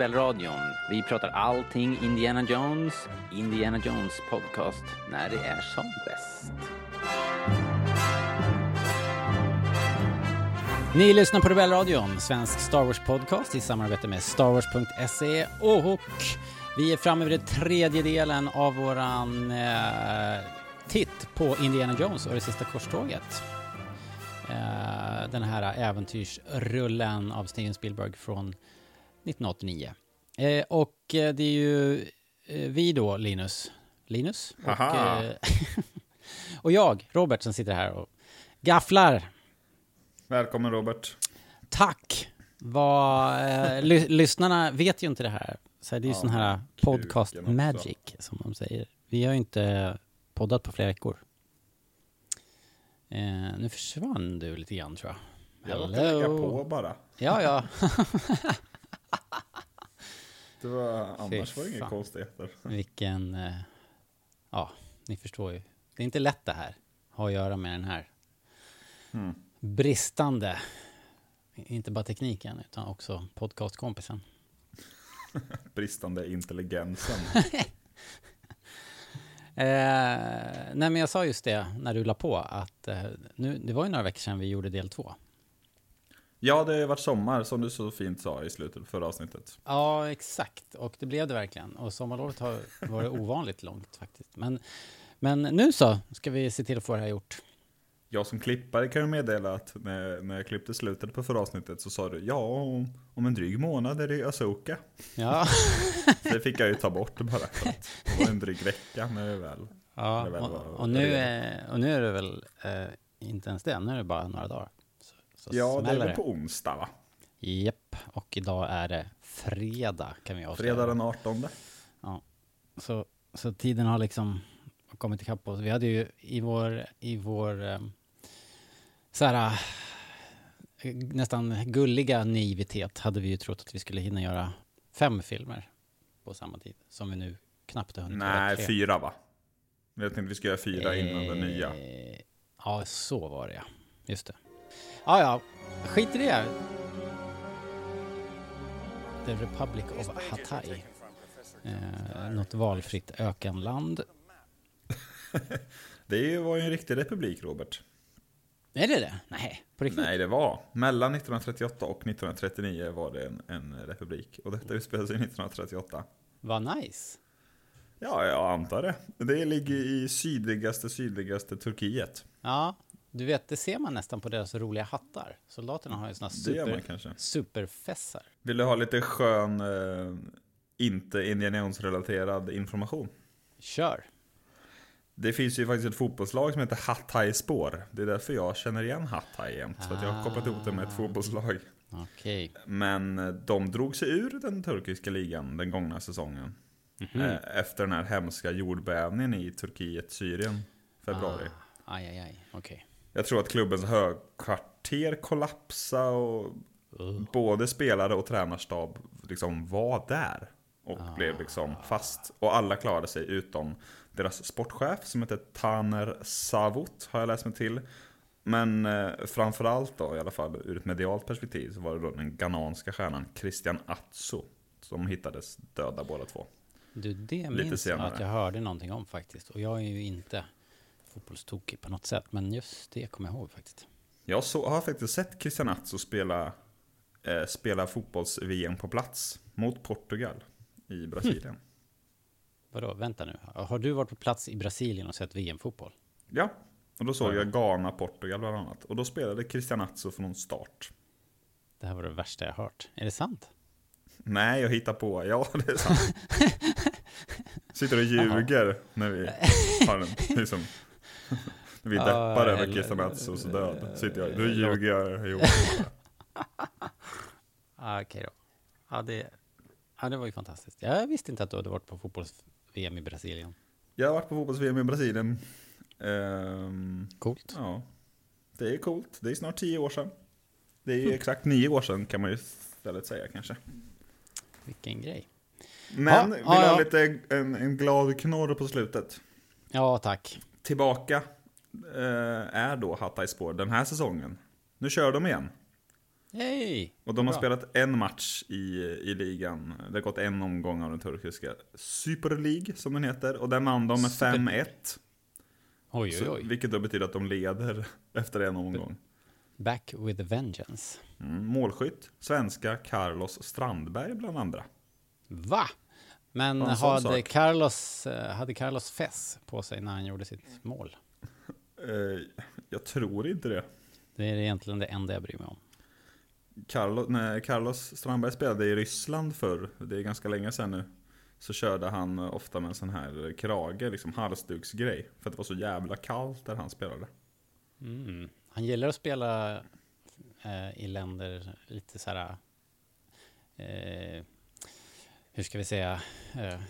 Rebellradion. Vi pratar allting Indiana Jones. Indiana Jones podcast när det är som bäst. Ni lyssnar på Rebellradion, svensk Star Wars podcast i samarbete med starwars.se och vi är framme vid den tredje delen av våran eh, titt på Indiana Jones och det sista korståget. Eh, den här äventyrsrullen av Steven Spielberg från 1989. Eh, och eh, det är ju eh, vi då, Linus. Linus? Och, eh, och jag, Robert, som sitter här och gafflar. Välkommen Robert. Tack! Vad, eh, ly- lyssnarna vet ju inte det här. Så det är ju Ja, sån här podcast magic, som de säger. Vi har ju inte poddat på flera veckor. Eh, nu försvann du lite grann, tror jag. Jag råkade lägga Hello. på bara. Ja, ja. Det var, annars Fy var det inga konstigheter. Vilken... Eh, ja, ni förstår ju. Det är inte lätt det här. Har att göra med den här Mm. bristande, inte bara tekniken, utan också podcastkompisen. Bristande intelligensen. Eh, nej, men jag sa just det när du la på att eh, nu, det var ju några veckor sedan vi gjorde del två. Ja, det har varit sommar som du så fint sa i slutet på förra avsnittet. Ja, exakt. Och det blev det verkligen. Och sommarlovet har varit ovanligt långt faktiskt. Men, men nu så ska vi se till att få det här gjort. Jag som klippare kan ju meddela att när, när jag klippte slutet på förra avsnittet så sa du ja, om, om en dryg månad är det Asoka. Ja, det fick jag ju ta bort bara för att det var en dryg vecka när det väl. ja Det är väl och, vad- och, nu är, och nu är det väl eh, inte ens det. Nu är det bara några dagar. Så, Ja, det är väl på onsdag va? Japp, och idag är det fredag kan vi avslöja. Fredag den 18. Så, så tiden har liksom kommit ikapp oss. Vi hade ju i vår, i vår eh, så här, eh, nästan gulliga naivitet hade vi ju trott att vi skulle hinna göra fem filmer på samma tid. Som vi nu knappt har hunnit Nej, tre. fyra va? Jag tänkte vi ska göra fyra innan den nya. Eh, Ja, så var det ja. Just det. Ja, ja. Skit i det. The Republic of Hatay. Eh, något valfritt ökenland. Det var ju en riktig republik Robert. Är det det? Nej, på riktigt? Nej, det var. Mellan 1938 och 1939 var det en, en republik. Och detta utspelar sig 1938. Vad nice. Ja, jag antar det. Det ligger i sydligaste, sydligaste Turkiet. Ja, du vet, det ser man nästan på deras roliga hattar. Soldaterna har ju såna man super, kanske. superfessar. Vill du ha lite skön, eh, inte Indiana Jones-relaterad information? Kör. Det finns ju faktiskt ett fotbollslag som heter Hatay Spår. Det är därför jag känner igen Hatay jämt. För att jag har kopplat ihop det med ett Ah. fotbollslag. Okej. Men eh, de drog sig ur den turkiska ligan den gångna säsongen. Mhm. Eh, Efter den här hemska jordbävningen i Turkiet, Syrien, februari. Ah, aj, aj, aj. Okej. Jag tror att klubbens högkvarter kollapsade och Uh. både spelare och tränarstab liksom var där. Och Ah. blev liksom fast. Och alla klarade sig utom deras sportchef som heter Taner Savut, har jag läst mig till. Men eh, framförallt då, i alla fall ur ett medialt perspektiv, så var det då den ghananska stjärnan Christian Atso. Som hittades döda båda två. Du, det Lite minns senare. att jag hörde någonting om faktiskt. Och jag är ju inte fotbollstokig på något sätt. Men just det kommer jag ihåg faktiskt. Jag så, har faktiskt sett Christian Atso spela eh, spelar fotbolls-VM på plats mot Portugal i Brasilien. Vadå, vänta nu. Har du varit på plats i Brasilien och sett VM-fotboll? Ja, och då såg jag Ghana-Portugal bland annat. Och då spelade Cristian Atso från start. Det här var det värsta jag hört. Är det sant? Nej, jag hittar på. Ja, det är sant. Sitter och ljuger när vi har en, liksom, vi deppar över eller- Christian Atzos död. Sitter jag, då ljuger jag ihop. Ah, Okej då. Ja det, ja, det var ju fantastiskt. Jag visste inte att du hade varit på fotbolls-VM i Brasilien. Jag har varit på fotbolls-VM i Brasilien. Ehm, Coolt. ja, det är coolt. Det är snart tio år sedan. Det är exakt nio år sedan kan man ju istället säga kanske. Vilken grej. Men Ja, vill ja, ha ja. lite en, en glad knorr på slutet. Ja, tack. Tillbaka eh, är då Hatayspor den här säsongen. Nu kör de igen. Yay! Och de har Bra. spelat en match i, i ligan. Det har gått en omgång av den turkiska Super League, som den heter. Och där vann de med Super- 5-1. Oj, oj, Så- oj. Vilket då betyder att de leder efter en omgång. Back with a vengeance. Mm, målskytt, svenska Carlos Strandberg bland andra. Va? Men sån hade sak. Carlos, eh, hade Carlos fess på sig när han gjorde sitt mål? Eh, jag tror inte det. Det är egentligen det enda jag bryr mig om. Carlos, när Carlos Strandberg spelade i Ryssland förr, det är ganska länge sedan nu, så körde han ofta med en sån här krage, liksom halsduksgrej. För att det var så jävla kallt där han spelade. Mm. Han gillar att spela eh, i länder lite så här... Eh, hur ska vi säga? Eh,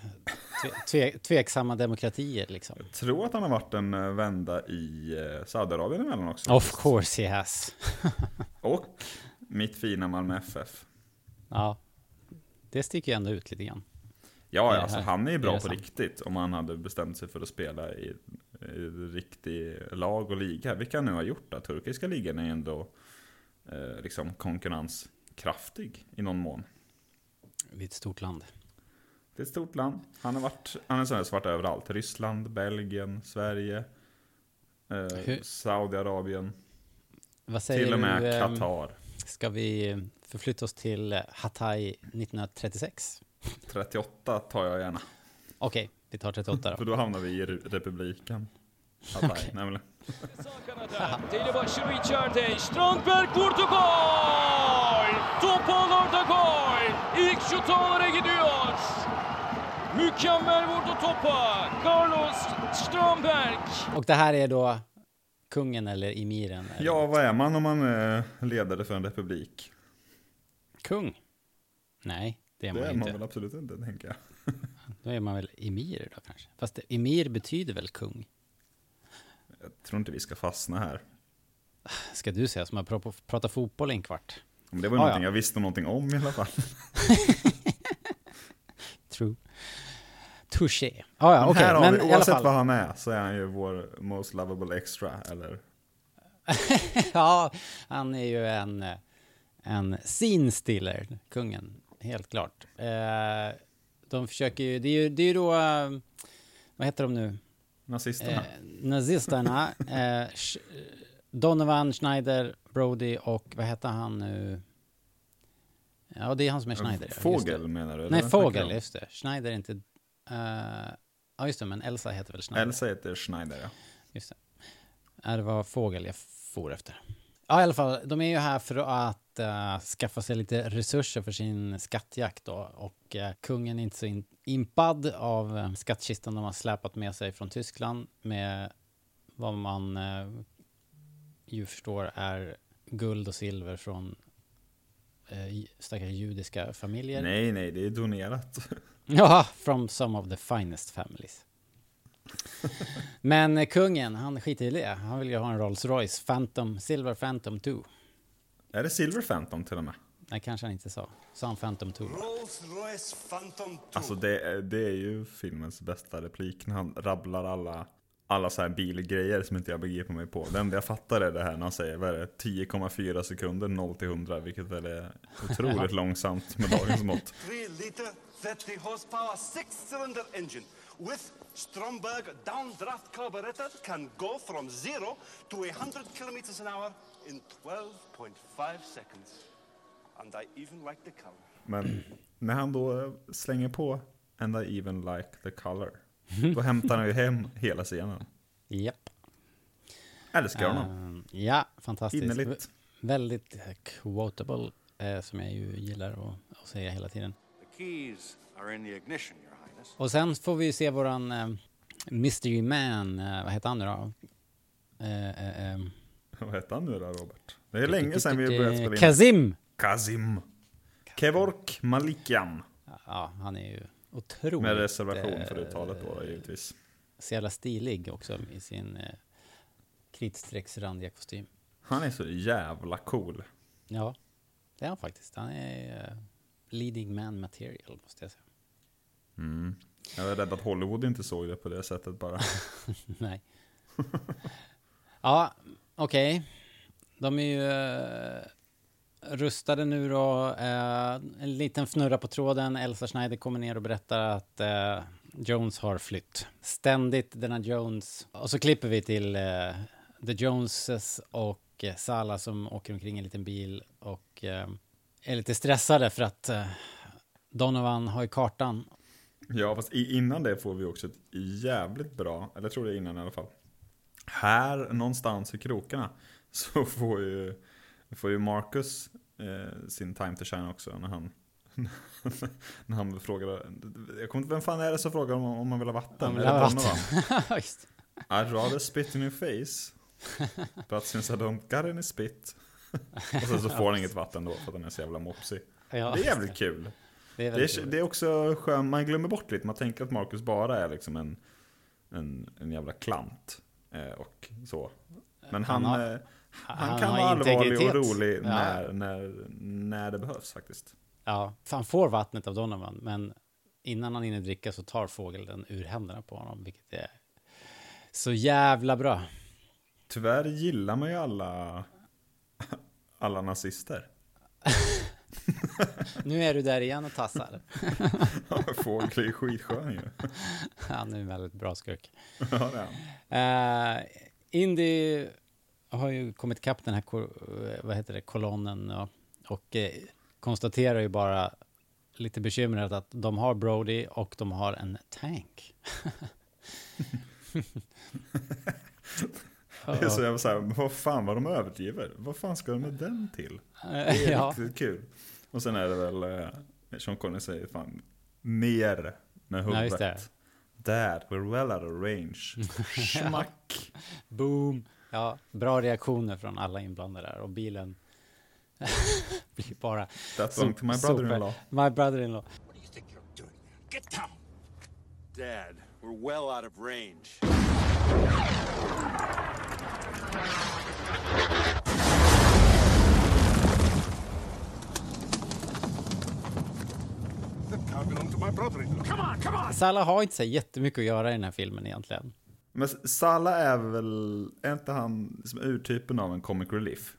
tve, tve, tveksamma demokratier liksom. Jag tror att han har varit en eh, vända i eh, Saudiarabien emellan också. Of course he has. Och mitt fina Malmö FF. Ja, det sticker ju ändå ut lite grann. Ja, Det alltså han är ju bra är på sant. riktigt. Om han hade bestämt sig för att spela i, i riktig lag och liga. Vilka han nu har gjort det. Turkiska ligan är ändå eh, liksom konkurrenskraftig i någon mån. Vi är ett stort land. Det är ett stort land. Han har varit, han som varit överallt. Ryssland, Belgien, Sverige, eh, Saudiarabien, Vad säger till och med du? eh, Qatar. Ska vi förflytta oss till eh, Hatay 1936? 38 tar jag gärna. Okej, vi tar 38 För då. då hamnar vi i re- republiken. Hatay, nämligen. Sağ kanada. Deli başını içeride. Strandberg vurdu gol! Top ağlarda gol! İlk şut ağlara gidiyor. Mükemmel vurdu topa. Carlos Strandberg. Och det här är då kungen eller emiren? Eller? Ja, vad är man om man är ledare för en republik? Kung? Nej, det är man Det ju är man inte. väl absolut inte, tänker jag. Då är man väl emir då kanske? Fast det- emir betyder väl kung? Jag tror inte vi ska fastna här. Ska du säga som har pr- pratat fotboll i en kvart? Men det var ju Ah, någonting ja. jag visste någonting om i alla fall. True. Touché. Ah, ja, Men okej. har Men alla oavsett fall. vad han är, så är han ju vår most lovable extra, eller? ja, han är ju en, en scene stealer, kungen. Helt klart. Eh, de försöker ju, det är ju, det är ju då, eh, vad heter de nu? Nazisterna. Eh, nazisterna, eh, Donovan, Schneider, Brody och vad heter han nu? Ja, det är han som är Schneider. Fågel menar du? Nej, Fågel, just det. Schneider är inte... eh, ja, just det, men Elsa heter väl Schneider? Elsa heter Schneider, ja. Just det. Det var Fågel jag for efter. Ja, i alla fall, de är ju här för att eh, skaffa sig lite resurser för sin skattjakt då. Och eh, kungen är inte så in, impad av uh, skattkistan de har släpat med sig från Tyskland med vad man uh, ju förstår är guld och silver från uh, stackars judiska familjer. Nej, nej, det är donerat. Ja, from some of the finest families. Men eh, kungen, han skiter i det. Han vill ju ha en Rolls Royce Phantom, Silver Phantom 2. Är det Silver Phantom till och med? Nej, kanske han inte sa. Sa han Phantom 2? Rolls Royce Phantom 2. Alltså det, är- det är ju filmens bästa replik när han rabblar alla, alla så här bilgrejer som inte jag begriper mig på. Det enda jag fattar är det här när han säger, vad är det, 10,4 sekunder 0 till 100, vilket väl är otroligt långsamt med dagens mått. 3 liter, 30 horsepower, six-cylinder engine with Stromberg downdraft carburetor can go from zero to 100 kilometers an hour in 12.5 seconds. And I even like the color. Men när han då eh, slänger på And I even like the color. Då hämtar han ju hem hela scenen. Japp. Älskar honom. Ehm, ja, fantastiskt. Innerligt. Vä- Väldigt quotable, eh, som jag ju gillar att, att säga hela tiden. The keys are in the ignition, Your Highness. Och sen får vi se våran eh, Mystery Man, eh, vad heter han nu då? Eh, eh, eh, Vad heter han nu då, Robert? Det är länge sedan vi började spela in. Kazim! Kazim. Kevork Malikian. Ja, han är ju otroligt... Med reservation för eh, uttalet då givetvis. Så jävla stilig också i sin eh, kritstrecksrandiga kostym. Han är så jävla cool. Ja, det är han faktiskt. Han är eh, leading man material, måste jag säga. Mm. Jag är rädd att Hollywood inte såg det på det sättet bara. Nej. ja, okej. De är ju eh, rustade nu då. Eh, en liten fnurra på tråden. Elsa Schneider kommer ner och berättar att eh, Jones har flytt. Ständigt denna Jones. Och så klipper vi till The Joneses och Sala som åker omkring i en liten bil och är lite stressade för att eh, Donovan har ju kartan Ja, fast innan det får vi också ett jävligt bra, eller jag tror det är innan i alla fall. Här någonstans i krokarna så får ju, får ju Marcus eh, sin time to shine också när han när han frågar, jag kommer inte, vem fan är det som frågar om, om man vill ha vatten? Om vill ha vatten. I'd rather spit in your face. But since I don't got any spit. Och sen så får han inget vatten då för att han är så jävla mopsig. Ja, Det är jävligt kul. det är Det är, det är också skönt, man glömmer bort lite, man tänker att Marcus bara är liksom en, en, en jävla klant. Eh, och så. Men han, Han har- eh, han, han kan vara allvarlig och rolig Ja. när, när, när det behövs faktiskt. Ja, han får vattnet av Donovan, men innan han hinner dricka så tar fågeln ur händerna på honom, vilket är så jävla bra. Tyvärr gillar man ju alla, alla nazister. Nu är du där igen och tassar. Fågel är skitskön ju. Han är en väldigt bra skurk. Ja, det är. Uh, Indy har ju kommit ikapp den här eh, vad heter det, kolonnen och, och eh, konstaterar ju bara lite bekymrat att de har Brody och de har en tank. Det är så jag var så här, vad fan vad de överdriver. Vad fan ska de med den till? Det är ja, riktigt kul. Och sen är det väl, eh, Sean Connery säger fan, ner med Ja, huvudet. det. Där, we're well out of range. Schmack. boom. Ja, bra reaktioner från alla inblandade där och bilen blir bara That belonged to my brother-in-law. My brother-in-law. What do you think you're doing? Get down! Dad, we're well out of range. The car belonged to my brother-in-law. Come on, come on! Salla har inte så jättemycket att göra i den här filmen egentligen. Men Salla är väl, är inte han som urtypen av en comic relief?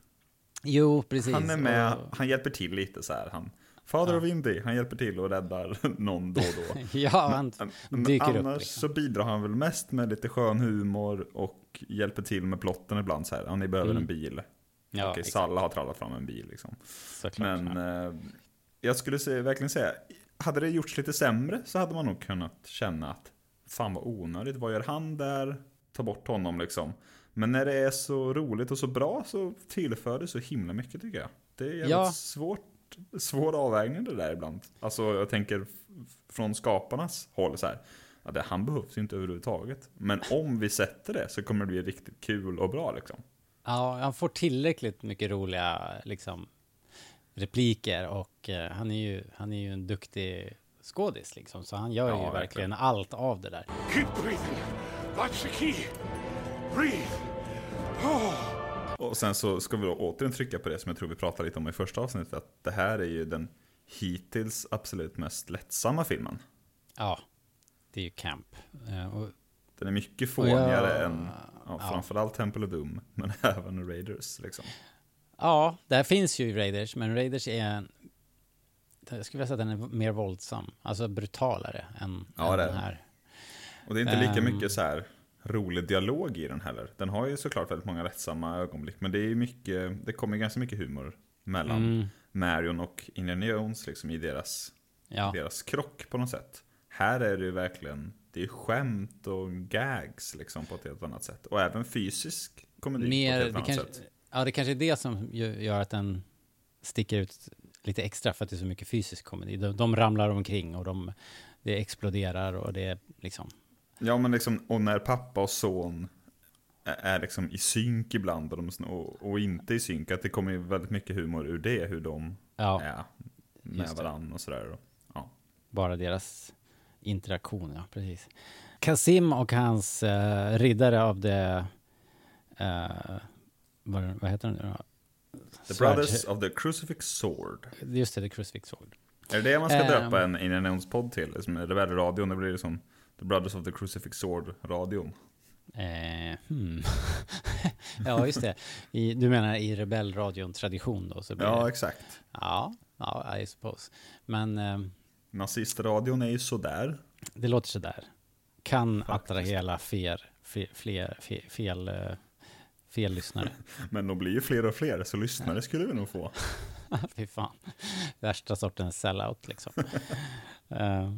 Jo, precis. Han är med, han hjälper till lite så här. Han, Father of Indy, han hjälper till och räddar någon då och då. Ja, han Men dyker upp. annars Liksom. så bidrar han väl mest med lite skön humor och hjälper till med plotten ibland så här. Ja, ni behöver Mm. en bil. Ja, Okej. Salla har trallat fram en bil liksom. Såklart. Men ja. eh, jag skulle verkligen säga, hade det gjorts lite sämre så hade man nog kunnat känna att fan vad onödigt, vad gör han där? Ta bort honom liksom. Men när det är så roligt och så bra så tillför det så himla mycket tycker jag. Det är jävligt Ja. svårt, svår avvägning det där ibland. Alltså jag tänker från skaparnas håll så här. Ja, det, han behövs ju inte överhuvudtaget. Men om vi sätter det så kommer det bli riktigt kul och bra liksom. Ja, han får tillräckligt mycket roliga liksom, repliker och eh, han, är ju, han är ju en duktig skådis liksom, så han gör Ja, ju verkligen. verkligen allt av det där. Keep breathing. That's the key. Breathe. Och sen så ska vi då återigen trycka på det som jag tror vi pratade lite om i första avsnittet. Att det här är ju den hittills absolut mest lättsamma filmen. Ja, det är ju camp. Eh, och, Den är mycket fånigare jag- än ja, ja. framförallt Temple of Doom, men även Raiders. Liksom. ja, där finns ju Raiders, men Raiders är en... Jag skulle vilja säga att den är mer våldsam, alltså brutalare än, Ja, än den här. Och det är inte lika Ehm. mycket så här rolig dialog i den heller. Den har ju såklart väldigt många rättsamma ögonblick, men det är mycket, det kommer ganska mycket humor mellan Mm, Marion och Indiana Jones liksom i deras, Ja, deras krock på något sätt. Här är det ju verkligen, det är skämt och gags liksom på ett helt annat sätt. Och även fysisk komedi på mer, ett helt annat kanske, sätt. ja, det kanske är det som gör att den sticker ut lite extra för att det är så mycket fysisk komedi. De, de ramlar omkring och de, det exploderar och det är liksom, Ja men liksom, och när pappa och son är- liksom i synk ibland och, de, och, och inte i synk, att det kommer ju väldigt mycket humor ur det, hur de ja, är med varandra och sådär. Ja. bara deras interaktion, ja, precis. Kasim och hans eh, riddare av det, eh, vad, vad heter den nu då? The Svärd- Brothers of the Crucifix Sword. Just det, The Crucifix Sword. Är det det man ska Ehm. döpa en Indiana Jones-podd till? Som är Rebellradion, det blir det som The Brothers of the Crucifix Sword-radion. Eh, hmm. ja, just det. I, du menar i rebellradion-tradition då? Så blir Ja, det, exakt. ja, ja, I suppose. Men eh, Nazistradion är ju sådär. det låter sådär. Kan Faktiskt. attrahera fler, fler, fler, fel, fel, eh, fel lyssnare. Men de blir ju fler och fler, så lyssnare skulle vi nog få. Fy fan. Värsta sortens sellout liksom. Ja,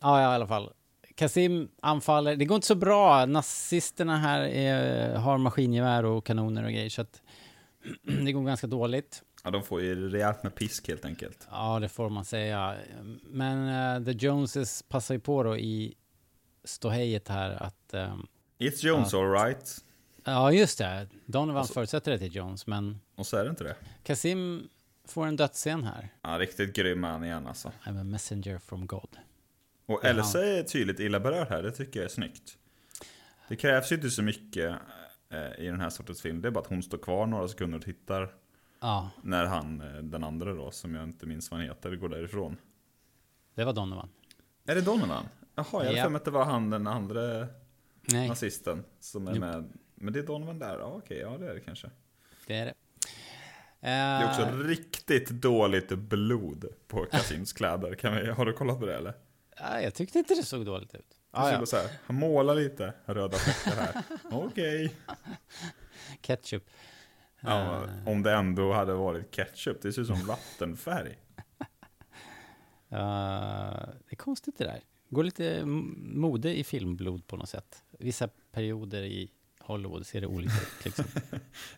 ja, i alla fall. Kasim anfaller. Det går inte så bra. Nazisterna här är, har maskingevär och kanoner och grejer. Så att det går ganska dåligt. Ja, de får ju rejält med pisk helt enkelt. Ja, det får man säga. Men eh, The Joneses passar ju på då i ståhejet här att... eh, It's Jones alright. ja, just det. Donovan Alltså- förutsätter det till Jones, men Och så är det inte det. Kasim får en dödsscen här. Ja, riktigt grym man igen alltså. I'm a messenger from God. Och. Elsa är tydligt illa berörd här, det tycker jag är snyggt. Det krävs ju inte så mycket eh, i den här sortens film. Det är bara att hon står kvar några sekunder och tittar Ja, när han, eh, den andra då, som jag inte minns vad han heter, går därifrån. det var Donovan. Är det Donovan? Jaha, jag hade Ja. för mig att det var han den andra Nej, nazisten som är Jo. med. Men det är Donovan där? Ja, okej, ja det är det kanske. det är det. Det är också Eh, riktigt dåligt blod på Kasims kläder. Kan vi, har du kollat på det eller? Ja, jag tyckte inte det såg dåligt ut. Ah, ja. så här, han målar lite röda fläckar här. Okej. Ketchup. Ja, Eh, om det ändå hade varit ketchup. Det ser ut som vattenfärg. eh, det är konstigt det där. Går lite mode i filmblod på något sätt. Vissa perioder i Hollywood ser det olika ut. Liksom.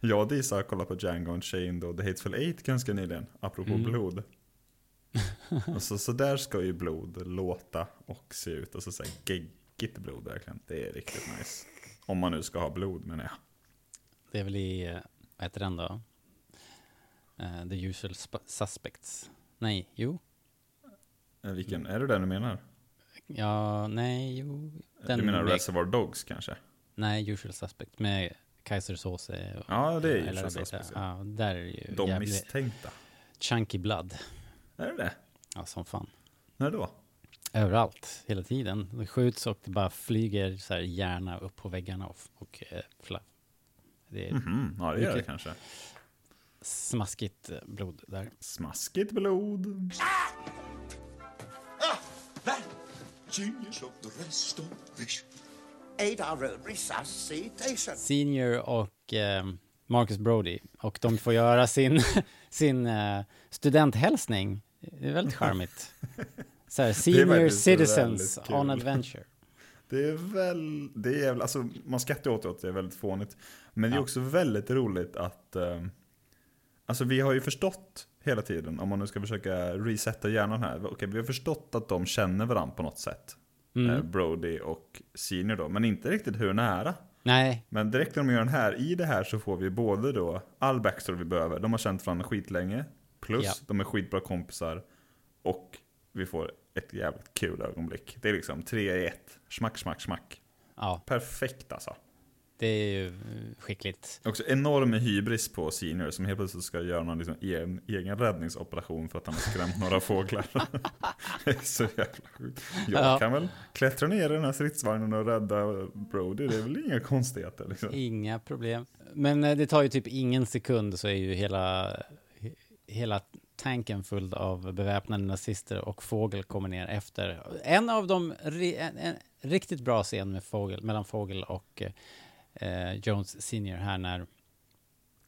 Jag och Disa kollat på Django Unchained och The Hateful Eight ganska nyligen. Apropå Mm. blod. Och så, så där ska ju blod låta och se ut. Och så säger geggigt blod verkligen. Det är riktigt nice. Om man nu ska ha blod menar jag. Det är väl i, vad heter den då? Eh, The usual Sp- suspects. Nej, jo. Eh, Vilken, är det den du menar? Ja, nej, jo. Den du menar med- Reservoir Dogs kanske? Nej, usual suspect med Kaiser och- Ja, det är Usual. Suspects, ja. Ja, där är ju De jävligt misstänkta. chunky blood. Är det det? Ja, som fan. När då? Överallt, hela tiden. Det skjuts och det bara flyger så här hjärna upp på väggarna och, och eh, fla. Det är Mhm, ja det gör det kanske. smaskigt eh, blod där. Smaskigt blod. Hour resuscitation. Senior och eh, Marcus Brody. Och de får göra sin, sin eh, studenthälsning. Det är väldigt charmigt. Så här, senior citizens on adventure. Det är väl, det är väl, alltså man skrattar åt det, att det är väldigt fånigt. Men det är Ja. också väldigt roligt att, eh, alltså vi har ju förstått hela tiden, om man nu ska försöka resetta hjärnan här. Okej, vi har förstått att de känner varandra på något sätt. Mm. Eh, Brody och Senior då, men inte riktigt hur nära. Nej, Men direkt när de gör den här, i det här så får vi både då all backstory vi behöver. De har känt varandra skitlänge. Plus Ja. de är skitbra kompisar. Och vi får ett jävligt kul ögonblick. Det är liksom tre i ett. Smack, smack, smack. ja, Perfekt alltså. Det är ju eh, skickligt. Också enorm hybris på Senior som helt plötsligt ska göra någon liksom egen, egen räddningsoperation för att han har skrämt några fåglar. det är så jävla sjukt. Jag Ja. kan väl klättra ner i den här stridsvagnen och rädda Brody. Det är väl inga konstigheter liksom. Inga problem. Men eh, det tar ju typ ingen sekund så är ju hela, he- hela tanken full av beväpnade nazister och Fågel kommer ner efter. En av ri- en, en riktigt bra scen med Fågel, mellan Fågel och eh, Eh, Jones Senior här när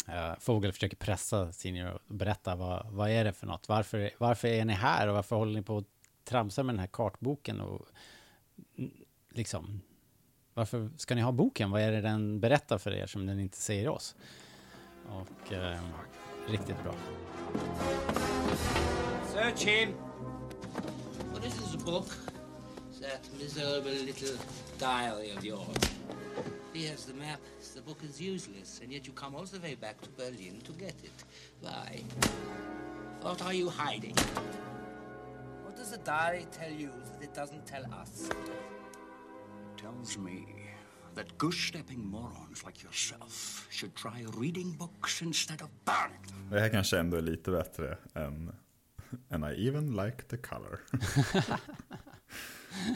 Eh, Fogel försöker pressa Senior och berätta vad, vad är det för något? Varför, varför är ni här och varför håller ni på att tramsa med den här kartboken? Och, liksom, varför ska ni ha boken? Vad är det den berättar för er som den inte säger oss? Och eh, riktigt bra. Search him. Well, this is a book. That miserable little diary of yours. Here's the map. The book is useless, and yet you come all the way back to Berlin to get it. Why? What are you hiding? What does the diary tell you that it doesn't tell us? It tells me that goose-stepping morons like yourself should try reading books instead of burning them. Det här kanske ändå är lite bättre än And I even like the color.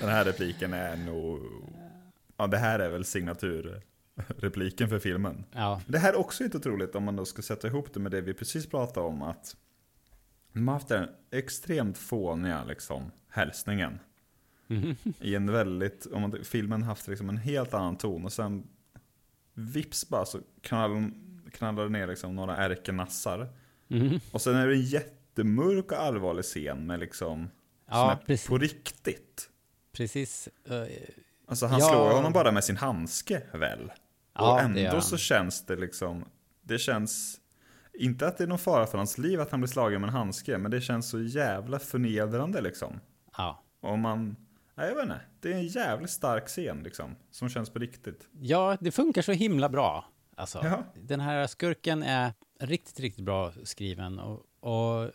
Den här repliken är nog... Ja, det här är väl signaturrepliken för filmen. Ja, Det här är också inte otroligt om man då ska sätta ihop det med det vi precis pratade om. Att de har haft den extremt fåniga liksom, hälsningen. I en väldigt, om man, filmen haft liksom en helt annan ton. Och sen vips bara så knallar, knallar det ner liksom några ärkenassar. Och sen är det en jättemörk och allvarlig scen med liksom, Ja, som är precis. på riktigt. precis. Alltså han Ja. slår honom bara med sin handske väl? Ja, och ändå så känns det liksom, det känns, inte att det är någon fara för hans liv att han blir slagen med en handske, men det känns så jävla förnedrande liksom. ja. Och man, nej jag vet inte, det är en jävligt stark scen liksom, som känns på riktigt. Ja, det funkar så himla bra. Alltså, Ja. Den här skurken är riktigt, riktigt bra skriven. Och, och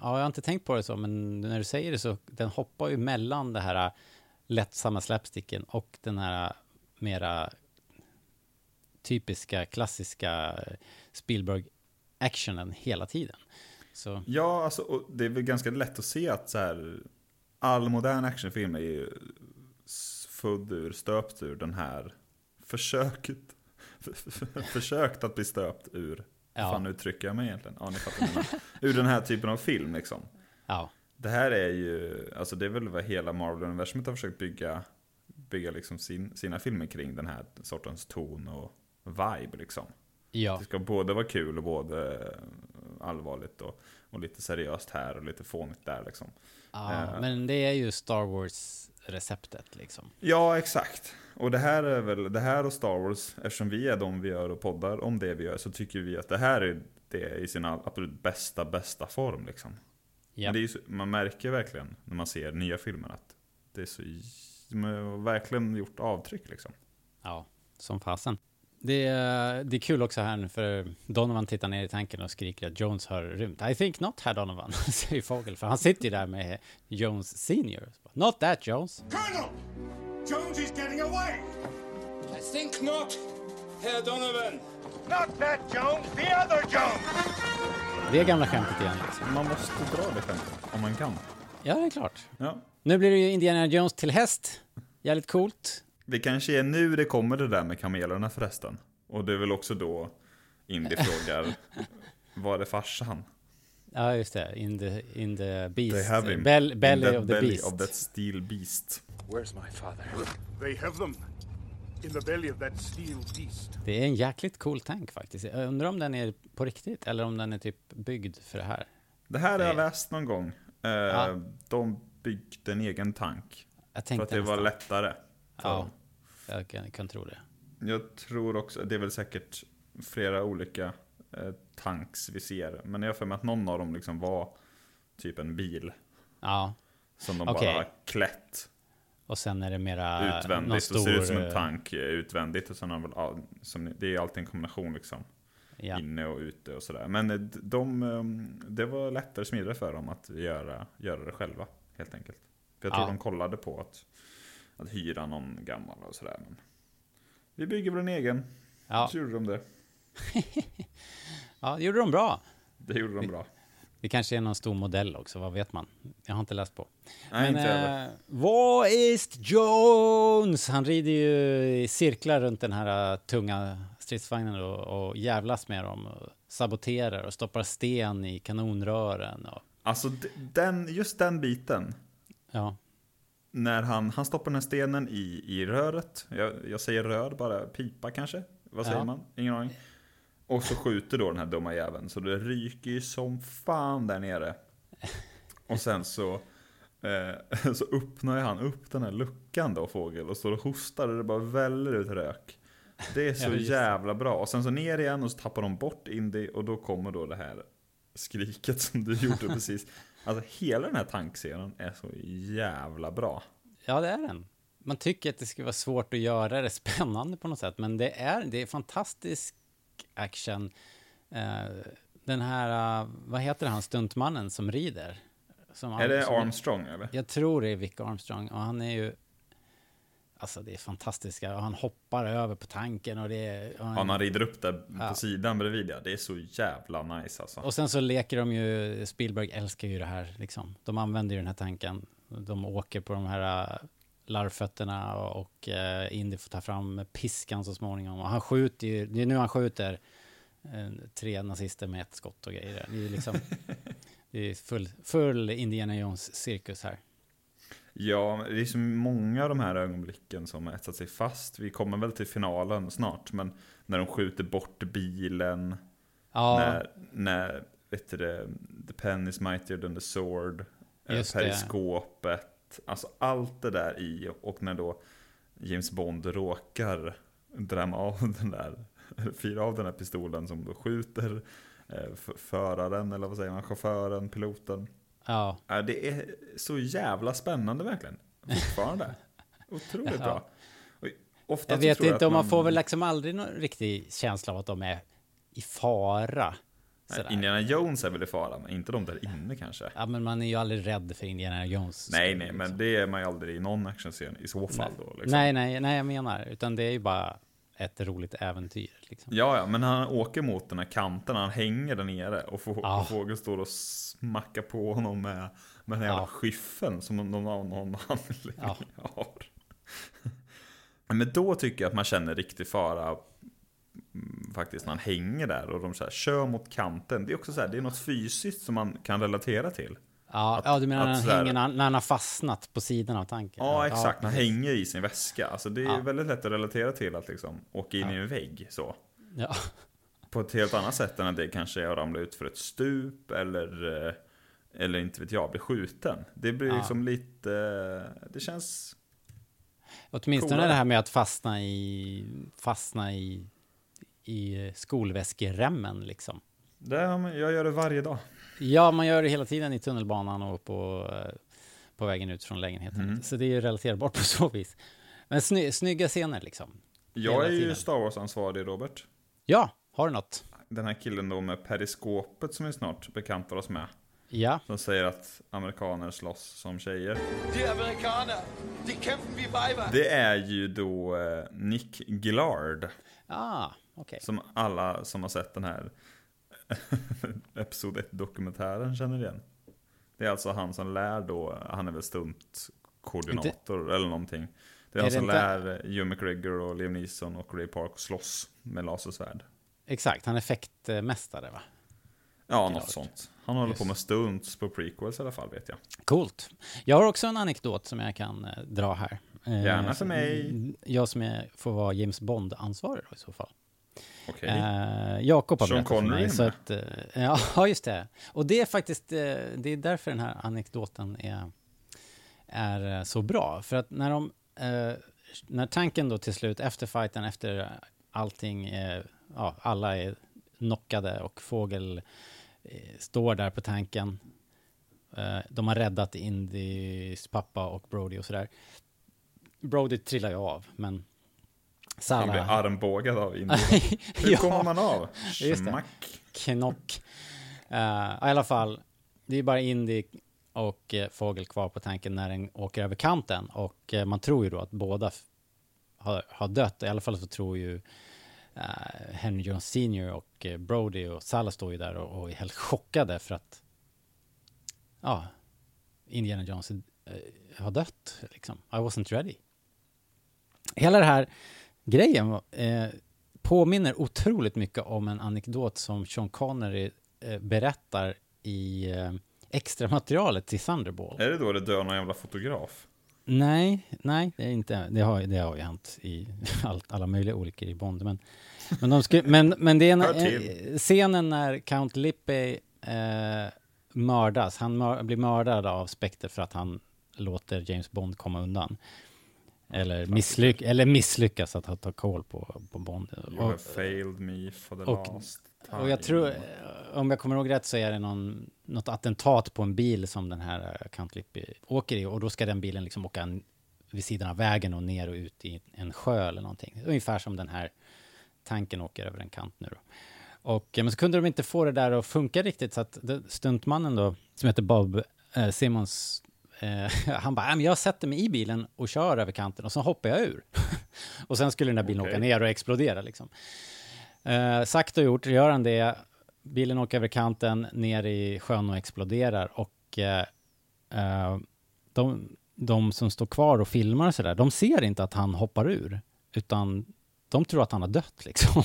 ja, jag har inte tänkt på det så, men när du säger det så, den hoppar ju mellan det här lättsamma slapsticken och den här mera typiska, klassiska Spielberg-actionen hela tiden. Så, Ja, alltså, det är väl ganska lätt att se att så här, all modern actionfilm är ju född ur, stöpt ur den här försöket, försökt att bli stöpt ur, Ja. fan uttrycker jag mig egentligen? Ja, ni fattar. Ur den här typen av film liksom. ja, Det här är ju, alltså det är väl vad hela Marvel-universumet har försökt bygga, bygga liksom sin, sina filmer kring den här sortens ton och vibe liksom. ja, Det ska både vara kul och både allvarligt och, och lite seriöst här och lite fånigt där liksom. ja. Eh. Men det är ju Star Wars-receptet liksom. Ja, exakt. Och det här är väl, det här och Star Wars, eftersom vi är de vi gör och poddar om det vi gör, så tycker vi att det här är det i sin absolut bästa, bästa form liksom. Ja. Men det är ju så, man märker verkligen när man ser nya filmer att det är så, de har verkligen gjort avtryck liksom. Ja, som fasen. Det är, det är kul också här nu för Donovan tittar ner i tanken och skriker att Jones har rymt. I think not, herr Donovan, säger Fogel, för han sitter ju där med Jones senior. Not that Jones. Colonel! Jones is getting away! I think not, Herr Donovan. Not that Jones, the other Jones! Det är gamla skämtet igen. Liksom. Man måste dra det skämtet, om man kan. Ja, det är klart. Ja. Nu blir det ju Indiana Jones till häst. Jävligt coolt. Det kanske är nu det kommer det där med kamelerna förresten. Och det är väl också då Indy frågar, var är farsan? Ja, just det. In the, in the beast. They have him. Bell, in belly that of the belly beast. of that steel beast. Where's my father? They have them Det är en jäkligt cool tank faktiskt. Jag undrar om den är på riktigt eller om den är typ byggd för det här. Det här har jag läst någon gång. Eh, Ja. De byggde en egen tank. Jag För att det var lättare. Ja, dem. jag kan, kan tro det. Jag tror också, det är väl säkert flera olika eh, tanks vi ser. Men jag har för mig att någon av dem liksom var typ en bil. Ja, Som de Okej. bara klätt och sen är det mera utvändigt. Stor... ser ut som en eh, tank eh, utvändigt. Och sen har väl, som, det är alltid en kombination liksom. Ja, Inne och ute och sådär. Men eh, de, eh, det var lättare och smidigare för dem att göra, göra det själva. Helt enkelt. För jag tror Ja. de kollade på att, att hyra någon gammal och sådär. Men vi bygger en egen. ja, Så gjorde de det. ja, det gjorde de bra. Det gjorde de bra. Det kanske är någon stor modell också, vad vet man? Jag har inte läst på. Nej, inte jag heller. eh, vad är Jones? Han rider ju i cirklar runt den här eh, tunga stridsvagnen och, och jävlas med dem. Och saboterar och stoppar sten i kanonrören. Och, Alltså den, just den biten. ja, När han, han stoppar den här stenen i, i röret. Jag, jag säger rör, bara pipa kanske. Vad säger Ja. man? Ingen aning. Och så skjuter då den här dumma jäveln, så det ryker ju som fan där nere. Och sen så, eh, så öppnar ju han upp den här luckan då, fågel, och står och hostar och det bara väller ut rök. Det är så Ja, jävla bra. Och sen så ner igen och så tappar de bort Indy och då kommer då det här skriket som du gjorde precis. Alltså hela den här tankscenen är så jävla bra. Ja, det är den. Man tycker att det skulle vara svårt att göra det spännande på något sätt, men det är, det är fantastisk action. Eh, den här, eh, vad heter han, stuntmannen som rider? Som Är det som- Armstrong eller? Jag tror det är Vic Armstrong och han är ju Alltså det är fantastiska och han hoppar över på tanken och det är och Ja, han rider upp där på Ja. sidan bredvid ja. Det är så jävla nice alltså. Och sen så leker de ju, Spielberg älskar ju det här liksom. De använder ju den här tanken. De åker på de här äh, larvfötterna och, äh, Indy får ta fram piskan så småningom. Och han skjuter ju, det är nu han skjuter eh, tre nazister med ett skott och grejer. Det är liksom, det är full, full Indiana Jones-cirkus här. Ja, det är så många av de här ögonblicken som etsat sig fast. Vi kommer väl till finalen snart, men när de skjuter bort bilen. Ja, När, när vet du det, the pen is mightier than the sword. eh, Just det. Alltså allt det där i, och när då James Bond råkar drämma av den där, fyra av den här pistolen som då skjuter eh, föraren, eller vad säger man, chauffören, piloten. ja, det är så jävla spännande verkligen. Fortfarande. Otroligt Ja. bra. Ofta jag vet tror inte, att om man får väl liksom aldrig någon riktig känsla av att de är i fara. Nej, Sådär. Indiana Jones är väl i fara, men inte de där inne kanske. Ja, men man är ju aldrig rädd för Indiana Jones. Nej, nej, liksom. men det är man ju aldrig i någon actionscen i så fall då. Liksom. Nej, nej, nej, jag menar, utan det är ju bara ett roligt äventyr. Liksom. Ja, ja, men han åker mot den här kanten, han hänger där nere och, få, Ja. och fågeln står och smackar på honom med, med den här jävla Ja. skyffeln som någon av någon anledning Ja. har. Men då tycker jag att man känner riktig fara faktiskt när han hänger där och de så här, kör mot kanten. Det är också så här, det är något fysiskt som man kan relatera till. Ja, Att- ja, du menar när han, hänger, när, han, när han har fastnat på sidan av tanken? Ja, exakt. Han precis. hänger i sin väska. Alltså det är Ja. väldigt lätt att relatera till att liksom åka in i en vägg så. Ja, På ett helt annat sätt än att det kanske är att ramla ut för ett stup eller, eh, eller inte vet jag, bli skjuten. Det blir Ja. liksom lite, eh, det känns, åtminstone Coolare. det här med att fastna i, fastna i, i skolväskeremmen liksom. det, jag gör det varje dag. Ja, man gör det hela tiden i tunnelbanan och på, eh, på vägen ut från lägenheten. Mm. Så det är ju relaterbart på så vis. Men sny, snygga scener liksom. Jag är ju. Star Wars-ansvarig Robert. Ja, har du något? Den här killen då med periskopet som vi snart bekantar oss med. Ja, Som säger att amerikaner slåss som tjejer. Die Amerikaner, die kämpfen wie Weiber. Det är ju då eh, Nick Gillard. ah, okej. Som alla som har sett den här Episod 1-dokumentären känner igen. Det är alltså han som lär då, han är väl stuntkoordinator eller någonting. Det är, Är han det som inte- lär Hugh McGregor och Liam Neeson och Ray Park slåss med lasersvärd. Exakt, han är effektmästare va? Ja, något sånt. Han håller Yes. på med stunts på prequels i alla fall vet jag. Coolt. Jag har också en anekdot som jag kan eh, dra här. Eh, Gärna för som- mig. Jag som är, får vara James Bond-ansvarig då i så fall. Okej. Eh, Jakob har Sean berättat för Connery mig. är Så att, eh, ja, just det. Och det är faktiskt, eh, det är därför den här anekdoten är, är så bra. För att när de, när tanken då till slut efter fighten, efter allting, ja, alla är knockade och fågel står där på tanken. De har räddat Indys pappa och Brody och sådär. Brody trillar ju av, men Han blir Salah... armbågad av Indien. Hur Ja. kommer man av? Smack. knock. Eh, I alla fall, det är bara Indy och eh, Fågel kvar på tanken när den åker över kanten. Och eh, man tror ju då att båda har, har dött. I alla fall så tror ju Henry Jones Senior och Brody och Salah står ju där och, och är helt chockade för att ja, Indiana Jones har dött. Liksom. I wasn't ready. Hela det här grejen eh, påminner otroligt mycket om en anekdot som Sean Connery eh, berättar i eh, extra materialet till Thunderball. Är det då det dör någon jävla fotograf? Nej, nej, det är inte, det har, det har ju hänt i allt, alla möjliga olyckor i Bond, men, men, de sku, men, men det är en, eh, scenen när Count Lippe eh, mördas, han mör, blir mördad av Spectre för att han låter James Bond komma undan. Eller, misslyck, eller misslyckas att ha ta koll på, på Bond. You have failed me for the och- last time. Och jag tror, eh, om jag kommer ihåg rätt så är det någon, något attentat på en bil som den här eh, Count Lippe åker i och då ska den bilen liksom åka en, vid sidan av vägen och ner och ut i en sjö eller någonting. Ungefär som den här tanken åker över en kant nu då. Och, eh, men så kunde de inte få det där att funka riktigt så att det- stuntmannen då, som heter Bob eh, Simmons, eh, han bara, "Ja, men jag sätter mig i bilen och kör över kanten och så hoppar jag ur. och sen skulle den där bilen Okej. åka ner och explodera liksom. Eh, sagt och gjort, gör han det. Bilen åker över kanten ner i sjön och exploderar. Och eh, eh, de, de som står kvar och filmar och sådär, de ser inte att han hoppar ur. Utan de tror att han har dött liksom.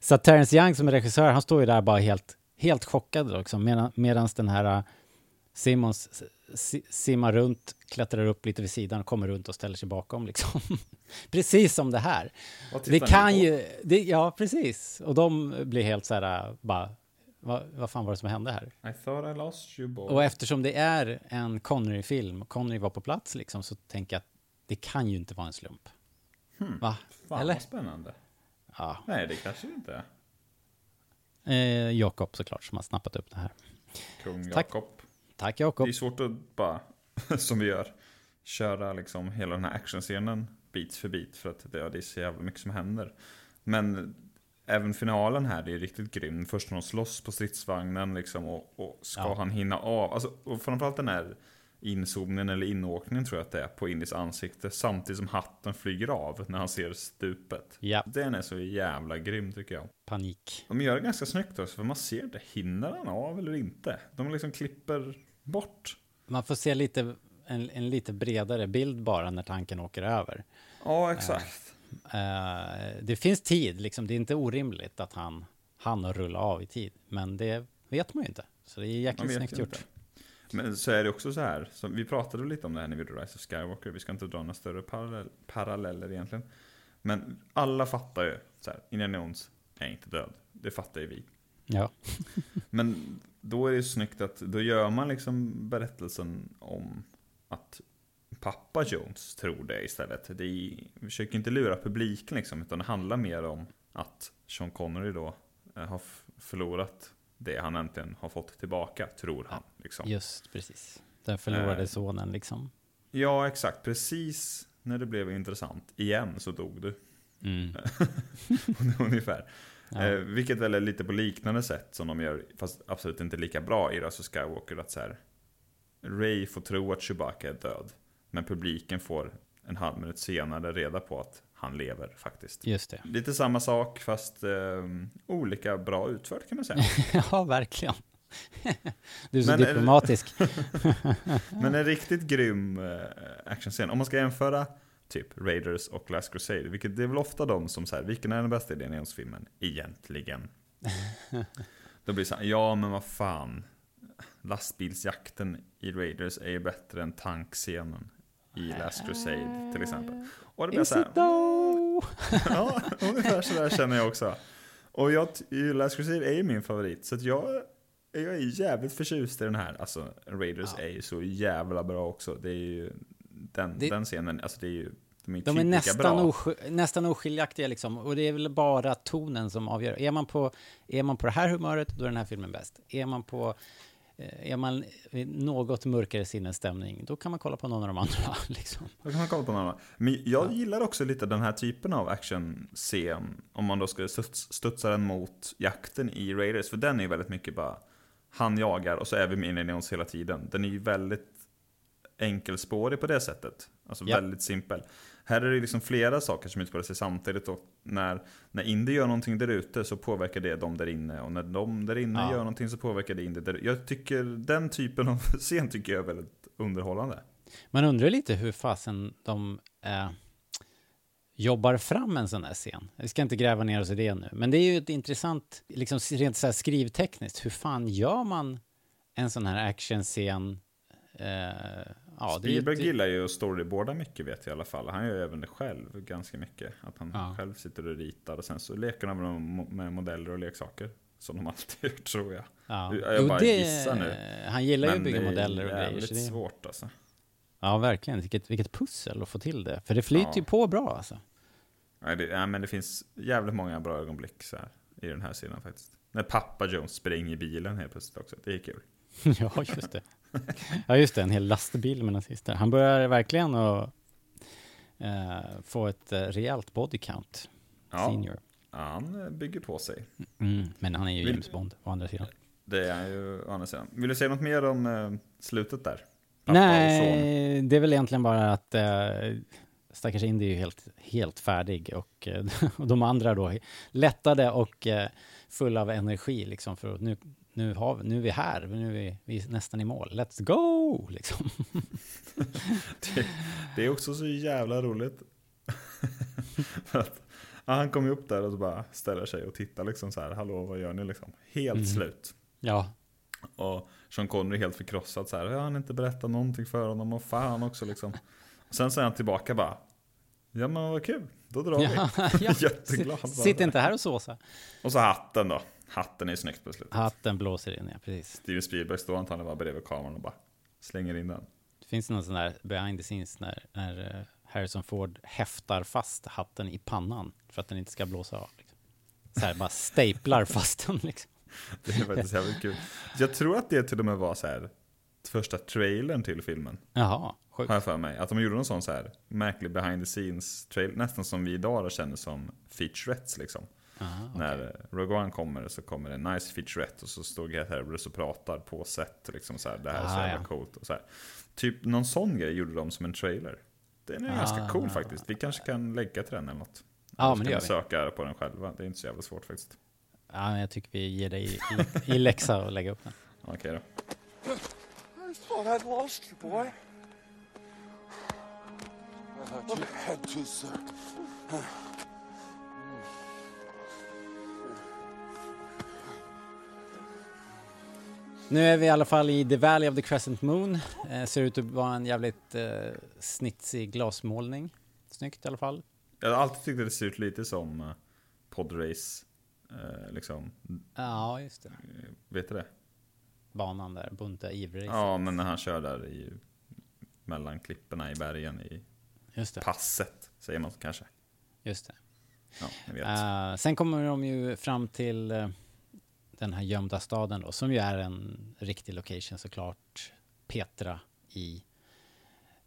Så att Terrence Young som är regissör, han står ju där bara helt, helt chockad liksom. Medan den här eh, Simmons s- si- simmar runt, klättrar upp lite vid sidan och kommer runt och ställer sig bakom liksom. Precis som det här. Det kan ju, det, ja precis. Och de blir helt så här, bara, vad, vad fan var det som hände här? I thought I lost you boy. Och eftersom det är en Connery-film, Connery var på plats liksom, så tänker jag att det kan ju inte vara en slump. Va? Fan Eller? vad spännande. Ja. Nej, det kanske inte är. Eh, Jakob såklart, som har snappat upp det här. Kung Tack. Jakob. Det är svårt att bara, som vi gör, köra liksom hela den här actionscenen bit för bit. För att det, ja, det är så jävla mycket som händer. Men även finalen här, det är riktigt grym. Först när de slåss på stridsvagnen liksom och, och ska Ja. han hinna av. Alltså, och framförallt den här inzoomningen eller inåkningen tror jag att det är på Indis ansikte. Samtidigt som hatten flyger av när han ser stupet. Ja, Den är så jävla grym tycker jag. panik. De gör det ganska snyggt också, för man ser inte, hinner han av eller inte? De liksom klipper bort. Man får se lite, en, en lite bredare bild bara när tanken åker över. Ja, exakt. Eh, det finns tid, liksom. det är inte orimligt att han han rulla av i tid. Men det vet man ju inte. Så det är jäkligt snyggt gjort. inte. Men så är det också så här, så vi pratade lite om det här när vi gjorde Rise of Skywalker, vi ska inte dra några större parallell, paralleller egentligen. Men alla fattar ju, så här, Indiana Jones är inte död. Det fattar ju vi. Ja. Men då är det snyggt att då gör man liksom berättelsen om att pappa Jones tror det istället. Vi försöker inte lura publiken liksom, utan det handlar mer om att Sean Connery då eh, har förlorat det han äntligen har fått tillbaka, tror han. Liksom. Just precis. Den förlorade Eh. sonen liksom. Ja, exakt. Precis när det blev intressant igen så dog du. Mm. Ungefär. Ja. Eh, vilket väl är lite på liknande sätt som de gör, fast absolut inte lika bra i Rise of Skywalker. Att så här, Ray får tro att Chewbacca är död. Men publiken får en halv minut senare reda på att han lever faktiskt. Just det. Lite samma sak fast eh, olika bra utfört kan man säga. ja, verkligen. du är så Men det- diplomatisk. Men en riktigt grym eh, actionscen. Om man ska jämföra typ Raiders och Last Crusade, vilket det är väl ofta de som säger, vilken är den bästa idén i filmen egentligen? Då blir det så här, ja men vad fan. Lastbilsjakten i Raiders är ju bättre än tankscenen i Last Crusade till exempel. Och det blir Is så här, ja, ungefär sådär känner jag också. Och jag, Last Crusade är ju min favorit, så jag, jag är jävligt förtjust i den här. Alltså, Raiders Ja. är ju så jävla bra också. Det är ju den, Det- den scenen, alltså det är ju, de är, De är nästan, osk- nästan oskiljaktiga liksom. Och det är väl bara tonen som avgör. Är man på, är man på det här humöret, då är den här filmen bäst. Är man på är man i något mörkare sinnesstämning, då kan man kolla på någon av de andra. Liksom. Då kan man kolla på någon annan. Men jag gillar också lite den här typen av actionscen. Om man då skulle studs, studsa den mot jakten i Raiders. För den är ju väldigt mycket bara, han jagar och så är vi med Indiana Jones hela tiden. Den är ju väldigt enkelspårig på det sättet. Alltså Ja. väldigt simpel. Här är det liksom flera saker som utspelar sig samtidigt och när, när Indy gör någonting där ute så påverkar det dem där inne och när de där inne Ja. gör någonting så påverkar det Indy där Jag tycker den typen av scen tycker jag är väldigt underhållande. Man undrar lite hur fasen de eh, jobbar fram en sån här scen. Vi ska inte gräva ner oss i det nu. Men det är ju ett intressant, liksom rent så här skrivtekniskt, hur fan gör man en sån här actionscen? Eh, Ja, är Spielberg det- gillar ju att storyboarda mycket vet jag i alla fall. Han gör ju även det själv ganska mycket. Att han Ja. själv sitter och ritar och sen så leker han med, mo- med modeller och leksaker. Som de alltid gjort tror jag. Ja. Jag Jo, bara det- gissar nu. Han gillar ju att Men bygga det är modeller och grejer. jävligt Så det, svårt alltså. ja, verkligen. Vilket, vilket pussel att få till det. För det flyter Ja. ju på bra alltså. Nej, det, nej, men det finns jävligt många bra ögonblick så här, i den här sidan faktiskt. När pappa Jones springer i bilen helt plötsligt också. Det är kul. ja, just det. Ja, just det. En hel lastbil med nazister. Han börjar verkligen att eh, få ett eh, rejält body count. Ja. Senior. Ja, han eh, bygger på sig. Mm, men han är ju Vill- James Bond, å andra sidan. Det är ju å andra sidan. Vill du säga något mer om eh, slutet där? Pappa. Nej, det är väl egentligen bara att eh, stackars Indy är ju helt, helt färdig och, eh, och de andra då lättade och eh, fulla av energi liksom för att nu, nu, har, nu är vi här, nu är vi, vi är nästan i mål. Let's go! Liksom. det, det är också så jävla roligt. Att, han kommer upp där och så bara ställer sig och tittar liksom så här. Hallå, vad gör ni liksom? Helt Mm. slut. Ja, Och Sean Connery är helt förkrossad så här. Jag har inte berättat någonting för honom och fan också liksom. Sen säger han tillbaka bara. Ja men vad kul, då drar ja, vi. ja. Jätteglad. Sitt inte här och såsa. Och så hatten då. Hatten är snyggt på slutet. Hatten blåser in, ja precis. Steven Spielberg står antagligen bara bredvid kameran och bara slänger in den. Det finns någon sån där behind the scenes när, när eh, Harrison Ford häftar fast hatten i pannan för att den inte ska blåsa av. Liksom. Så här, bara staplar fast den liksom. Det är faktiskt jävligt kul. Jag tror att det till och med var så här första trailern till filmen. Jaha, sjukt. Har jag för mig. Att de gjorde någon sån så här märklig behind the scenes trailer. Nästan som vi idag känner som featurettes liksom. Aha, okej. När Rogue One kommer så kommer det en nice featurette och så står Gareth Edwards och pratar på set. Liksom så här, det här är så Ah, jävla ja. coolt. Och så här. Typ någon sån grej gjorde de som en trailer. Den är ganska Ah. cool faktiskt. Vi kanske kan lägga till den eller något. Ja, men det kan gör vi. söka på den själva. Det är inte så jävla svårt faktiskt. Ja, men jag tycker vi ger dig i, i läxa och lägga upp den. Okej då. I thought I'd lost you, boy. To, sir. Nu är vi i alla fall i The Valley of the Crescent Moon. Eh, ser ut att vara en jävligt eh, snitsig glasmålning. Snyggt i alla fall. Jag har alltid tyckt att det ser ut lite som uh, podrace. Eh, liksom, Ja, just det. eh, vet du det? Banan där, bunta ivrig. Ja, men när han kör där i mellan klipporna i bergen i. passet, säger man kanske. Just det. Ja. Eh, sen kommer de ju fram till eh, den här gömda staden då, som ju är en riktig location såklart. Petra i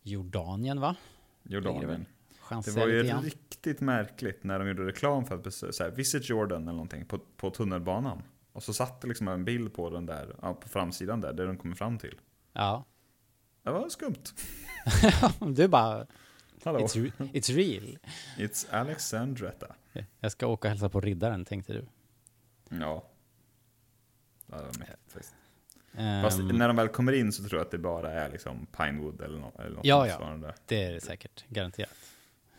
Jordanien, va? Jordanien. Det var ju grann. riktigt märkligt när de gjorde reklam för att besöka, så här, Visit Jordan eller någonting på, på tunnelbanan. Och så satt det liksom en bild på den där, på framsidan där, där de kommer fram till. Ja. Det var skumt. du bara, Hallå. it's, re- it's real. It's Alexandretta. Jag ska åka och hälsa på riddaren, tänkte du. Ja. Ja, det var mäktigt faktiskt. Ehm, Fast när de väl kommer in så tror jag att det bara är liksom Pinewood eller något, eller något Ja, ja. motsvarande. det är det säkert, garanterat.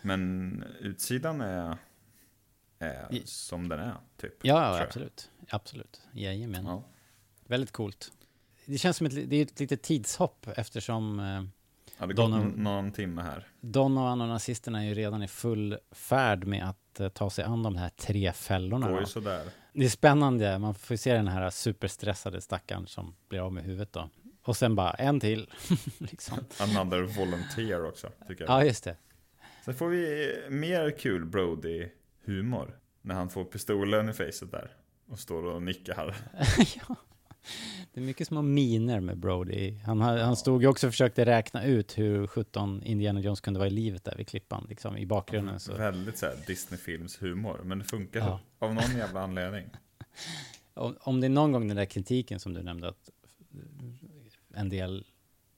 Men utsidan är, är I- som den är, typ. Ja, ja absolut. Absolut. Jajamän. Ja. Väldigt coolt. Det känns som ett, det är ett litet tidshopp eftersom eh, Ja, det går Donovan- någon timme här. Donovan och nazisterna är ju redan i full färd med att eh, ta sig an de här tre fällorna. Går då. ju sådär. Det är spännande, man får se den här superstressade stackaren som blir av med huvudet då. Och sen bara en till. liksom. Another volunteer också, tycker jag. Ja, just det. Sen får vi mer kul Brody-humor. När han får pistolen i facet där. Och står och nickar. ja. Det är mycket små miner med Brody. Han, han stod ju också och försökte räkna ut hur 17 Indiana Jones kunde vara i livet där vid klippan, liksom i bakgrunden. Så. Väldigt såhär Disney-films-humor. Men det funkar Ja. av någon jävla anledning. Om, om det är någon gång den där kritiken som du nämnde, att en del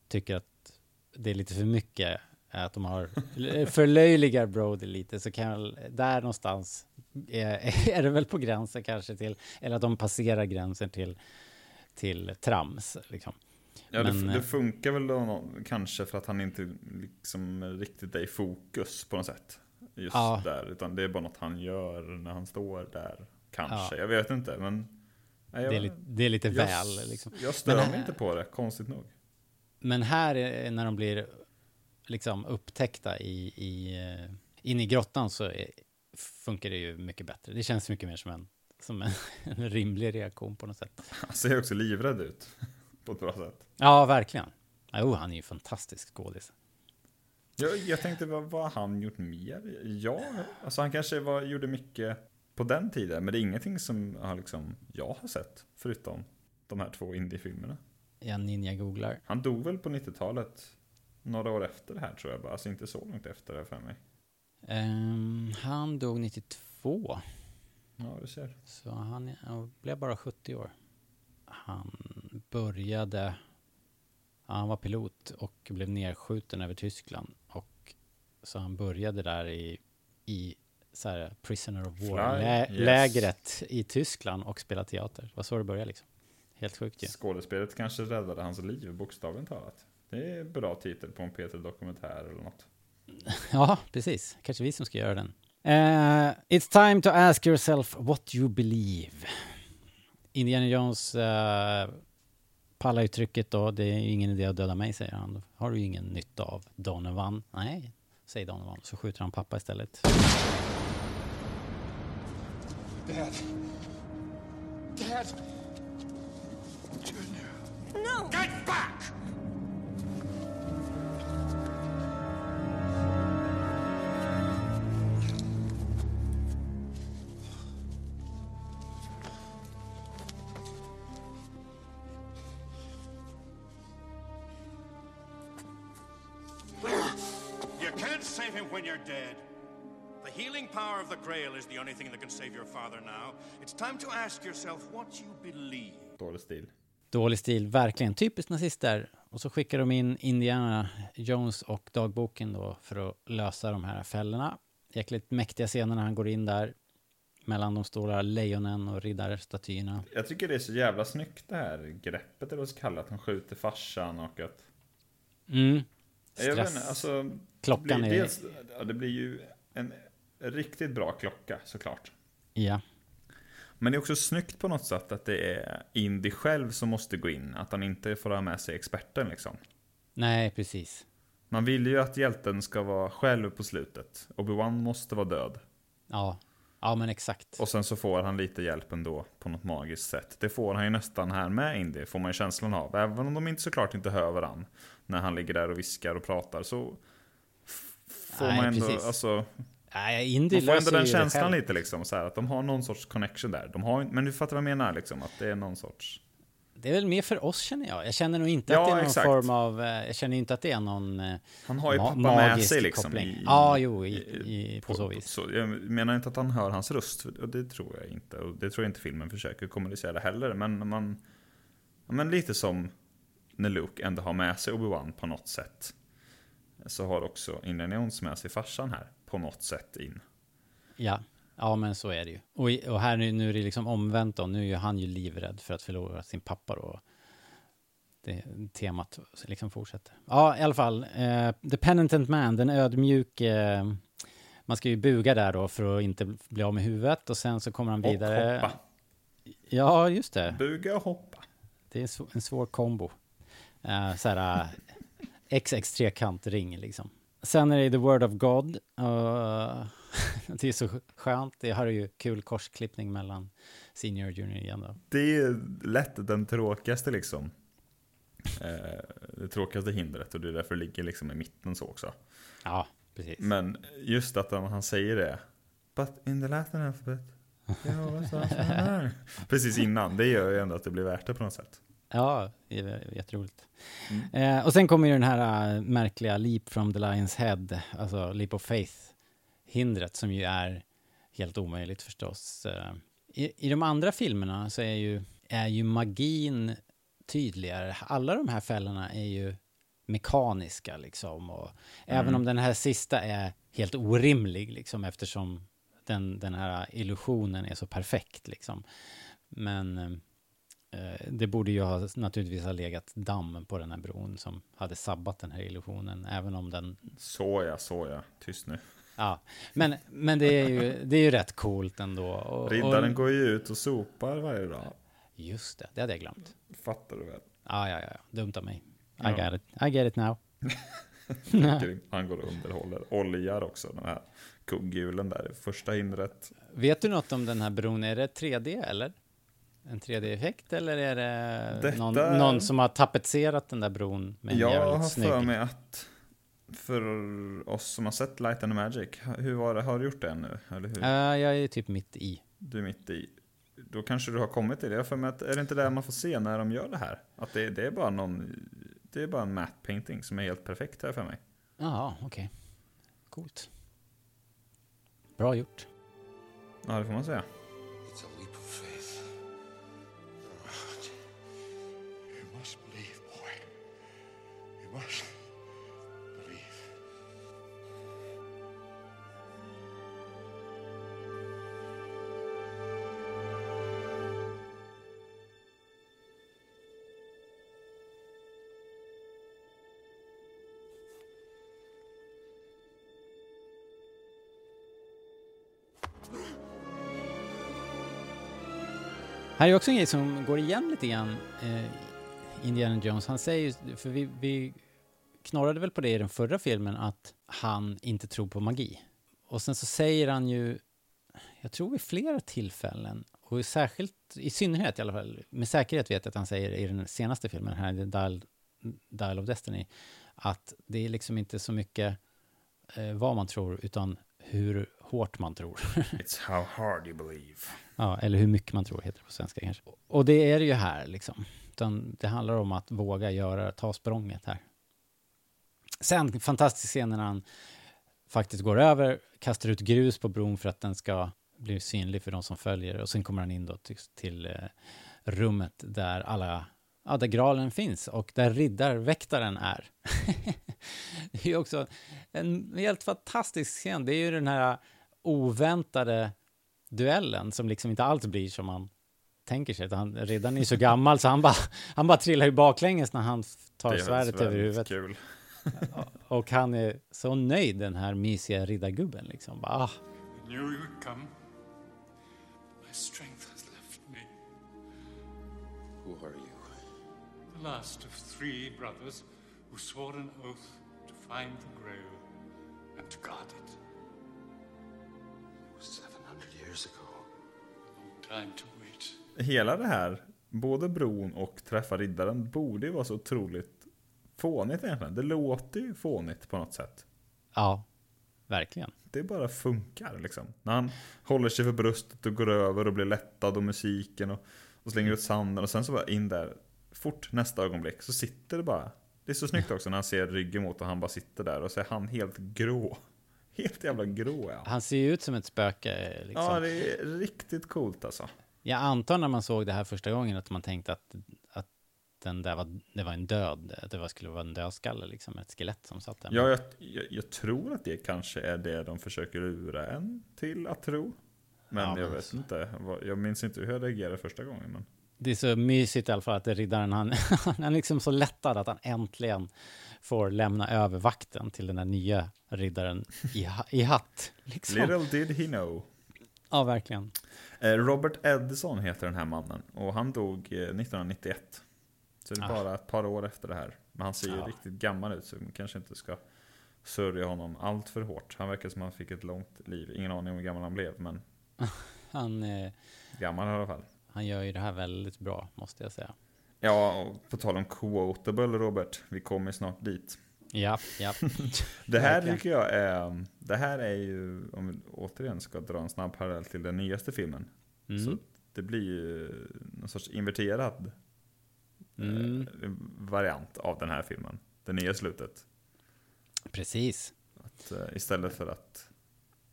tycker att det är lite för mycket, att de har förlöjligar Brody lite, så kan jag där någonstans är, är det väl på gränsen kanske till, eller att de passerar gränsen till, till trams. Liksom. Ja, Men, det, eh, det funkar väl då kanske för att han inte liksom riktigt är i fokus på något sätt. Just Ja. där. Utan det är bara något han gör när han står där. Kanske, Ja. jag vet inte. Men, nej, jag, Det är, lite, det är lite jag, väl. Liksom. jag stör Men, mig eh, inte på det, konstigt nog. Men här är, när de blir liksom upptäckta i, i, eh, in i grottan så är, funkar det ju mycket bättre. Det känns mycket mer som en, som en, en rimlig reaktion på något sätt. Han ser också livrädd ut. På ett bra sätt. Ja, verkligen. Jo, han är ju fantastisk skådis. Jag, jag tänkte, vad, vad har han gjort mer? Ja, alltså han kanske var, gjorde mycket på den tiden. Men det är ingenting som har liksom, jag har sett. Förutom de här två indiefilmerna. Jag ninja-googlar. Han dog väl på 90-talet. Några år efter det här tror jag. Alltså inte så långt efter det för mig. Ehm, han dog 92. Ja, du ser. Så han, han blev bara 70 år. Han började... ja, Han var pilot och blev nedskjuten över Tyskland. Och så han började där i, i så här, Prisoner of War-lägret i Tyskland och spelade teater. Det var så det började liksom. Helt sjukt ju. Skådespelet kanske räddade hans liv, bokstavligt talat. Det är bra titel på en Peter-dokumentär eller något. Ja, precis. Kanske vi som ska göra den. Eh, it's time to ask yourself what you believe. Indiana Jones uh, pallar uttrycket då. Det är ju ingen idé att döda mig, säger han. Har du ju ingen nytta av Donovan. Nej, säger Donovan. Så skjuter han pappa istället. Dad. Dad. No! Get back! Of the Grail is the only thing that can save your father now. It's time to ask yourself what you believe. Dålig stil. Dålig stil, verkligen. Typiskt nazister. Och så skickar de in Indiana Jones och dagboken då för att lösa de här fällorna. Jäkligt mäktiga scener när han går in där mellan de stora lejonen och riddarstatyerna. Jag tycker det är så jävla snyggt det här greppet, eller vad ska kalla det, att han skjuter farsan och att... Mm. Jag vet Stress. inte, alltså... Klockan det blir, är- dels, ja, det blir ju en riktigt bra klocka såklart. Ja. Men det är också snyggt på något sätt att det är Indy själv som måste gå in. Att han inte får ha med sig experten liksom. Nej, precis. Man vill ju att hjälten ska vara själv på slutet. Obi-Wan måste vara död. Ja. Ja, men exakt. Och sen så får han lite hjälp ändå på något magiskt sätt. Det får han ju nästan här med Indy, får man ju känslan av. Även om de inte såklart inte hör varandra. När han ligger där och viskar och pratar så får Nej, man ändå, precis. alltså... Nej, Indy Man får ändå den känslan lite liksom, så här, att de har någon sorts connection där. De har, men du fattar vad jag menar liksom, att det är någon sorts... Det är väl mer för oss känner jag. Jag känner nog inte Ja, att det är någon exakt. form av... eh, Jag känner inte att det är någon... eh, Han har ju ma- pappa med sig liksom. koppling. i- ja, jo, i, i, på, så vis. Så, jag menar inte att han hör hans röst, och det tror jag inte. Och det tror jag inte filmen försöker kommunicera heller. Men man... Men lite som när Luke ändå har med sig Obi-Wan på något sätt. Så har också Indiana Jones med sig farsan här på något sätt in. Ja. ja, men så är det ju. Och, och här nu, nu är det liksom omvänt då. Nu är han ju livrädd för att förlora sin pappa då. Det temat liksom fortsätter. Ja, i alla fall. Eh, The Penitent Man, den ödmjuk... Eh, man ska ju buga där då för att inte bli av med huvudet och sen så kommer han Och vidare. hoppa. Ja, just det. Buga och hoppa. Det är en sv- en svår kombo. Uh, så här, uh, XX trekant-ring liksom. Sen är det The Word of God. Uh, det är så skönt. Det har ju kul korsklippning mellan senior och junior igen då. Det är lätt den tråkigaste liksom. Eh, det tråkigaste hindret och det är därför det ligger liksom i mitten så också. Ja, precis. Men just att han han säger det. But in the Latin alphabet. Sa han? Precis innan. Det gör ju ändå att det blir värt det på något sätt. Ja, jätteroligt. Eh, och sen kommer ju den här uh, märkliga Leap from the Lion's Head, alltså Leap of Faith-hindret som ju är helt omöjligt förstås. Eh, i, I de andra filmerna så är ju, är ju magin tydligare. Alla de här fällorna är ju mekaniska liksom. Och Även Mm. om den här sista är helt orimlig liksom eftersom den, den här illusionen är så perfekt liksom. Men eh, det borde ju ha, naturligtvis ha legat damm på den här bron som hade sabbat den här illusionen, även om den... Så ja, så ja. Tyst nu. Ja, men, men det, är ju, det är ju rätt coolt ändå. Och, Riddaren och, går ju ut och sopar varje dag. Just det, det hade jag glömt. Fattar du väl? Ja, ja, ja, dumt av mig. I got it. I get it now. Han går och underhåller. Oljar också, den här kugghjulen där första hindret. Vet du något om den här bron? Är det 3D eller? En 3D-effekt eller är det Detta- någon, någon som har tapetserat den där bron med en Jag har jävligt snygg... för mig att för oss som har sett Light and Magic, hur var det, har du gjort det ännu? Eller hur? Uh, jag är typ mitt i. Du är mitt i. Då kanske du har kommit till det. Jag har för mig att, är det inte det man får se när de gör det här? Att det, det är bara någon, det är bara en matte painting som är helt perfekt här för mig. Jaha, okej. Coolt. Bra gjort. Ja, det får man säga. Must believe. Här är också en grej som går igen lite grann. Eh, Indiana Jones, han säger för vi, vi knorrade väl på det i den förra filmen, att han inte tror på magi. Och sen så säger han ju, jag tror vid flera tillfällen, och särskilt, i synnerhet i alla fall, med säkerhet vet jag att han säger i den senaste filmen, här, Dial, Dial of Destiny, att det är liksom inte så mycket eh, vad man tror, utan hur hårt man tror. It's how hard you believe. Ja, eller hur mycket man tror heter det på svenska kanske. Och det är det ju här liksom. Utan det handlar om att våga göra, ta språnget här. Sen, fantastisk scen när han faktiskt går över, kastar ut grus på bron för att den ska bli synlig för de som följer. Och sen kommer han in då till, till eh, rummet där alla, ja, där graalen finns och där riddarväktaren är. det är ju också en helt fantastisk scen. Det är ju den här oväntade duellen som liksom inte alls blir som man tänker sig. Han, riddaren är så gammal så han bara, han bara trillar ju baklänges när han tar Det är svärdet över huvudet. Kul. Och han är så nöjd, den här mysiga riddargubben. Liksom. Bara, ah. Who are you? The last of three brothers who swore an oath to find the Grail and to guard it. It was 700 years ago. Long time to wait. Hela det här, både bron och träffa riddaren, borde ju vara så otroligt fånigt egentligen. Det låter ju fånigt på något sätt. ja, verkligen. Det bara funkar liksom. När han håller sig för bröstet och går över och blir lättad och musiken och, och slänger ut sanden och sen så bara in där. Fort nästa ögonblick så sitter det bara. Det är så snyggt också när han ser ryggen mot och han bara sitter där och så är han helt grå. Helt jävla grå ja. Han ser ju ut som ett spöke. Liksom. Ja, det är riktigt coolt alltså. Jag antar när man såg det här första gången att man tänkte att, att den där var, det var en död, att det var, skulle vara en dödskalle, liksom ett skelett som satt där. Ja, jag, jag, jag tror att det kanske är det de försöker lura en till att tro. Men Ja, jag men vet så- inte. Jag minns inte hur jag reagerade första gången. Men... Det är så mysigt i alla fall att riddaren, han, han är liksom så lättad att han äntligen får lämna över vakten till den här nya riddaren i, i hatt. Liksom. Little did he know. Ja, verkligen. Eh, Robert Edison heter den här mannen. Och han dog eh, 1991. Så det är Ah. bara ett par år efter det här. Men han ser ju Ja. riktigt gammal ut. Så vi kanske inte ska sörja honom allt för hårt. Han verkar som att han fick ett långt liv. Ingen aning om hur gammal han blev. Men Han, eh, gammal i alla fall. han gör ju det här väldigt bra, måste jag säga. Ja, och på tal om quotable Robert. Vi kommer snart dit. Ja, ja. Det här Verkligen. tycker jag är, det här är ju, om vi återigen ska dra en snabb parallell till den nyaste filmen. Mm. Så det blir ju någon sorts inverterad Mm. eh, variant av den här filmen. Det nya slutet. Precis. Att, eh, istället för att,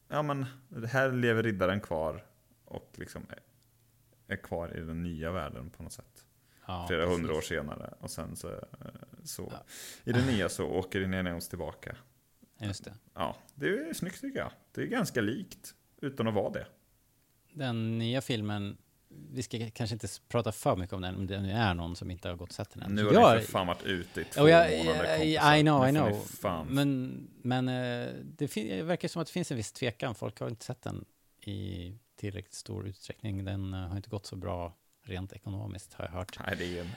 ja men, här lever riddaren kvar och liksom är, är kvar i den nya världen på något sätt. Ja, Flera precis. hundra år senare. Och sen så, så i det nya så åker Jones tillbaka. Just det. Ja, det är snyggt tycker jag. Det är ganska likt, utan att vara det. Den nya filmen, vi ska kanske inte prata för mycket om den, om det nu är någon som inte har gått och sett den än. Nu har Jag- den för fan varit ute i två Och jag, månader I, know, I know. Men, men eh, det, det verkar som att det finns en viss tvekan. Folk har inte sett den i tillräckligt stor utsträckning. Den eh, har inte gått så bra rent ekonomiskt, har jag hört. Nej, det är en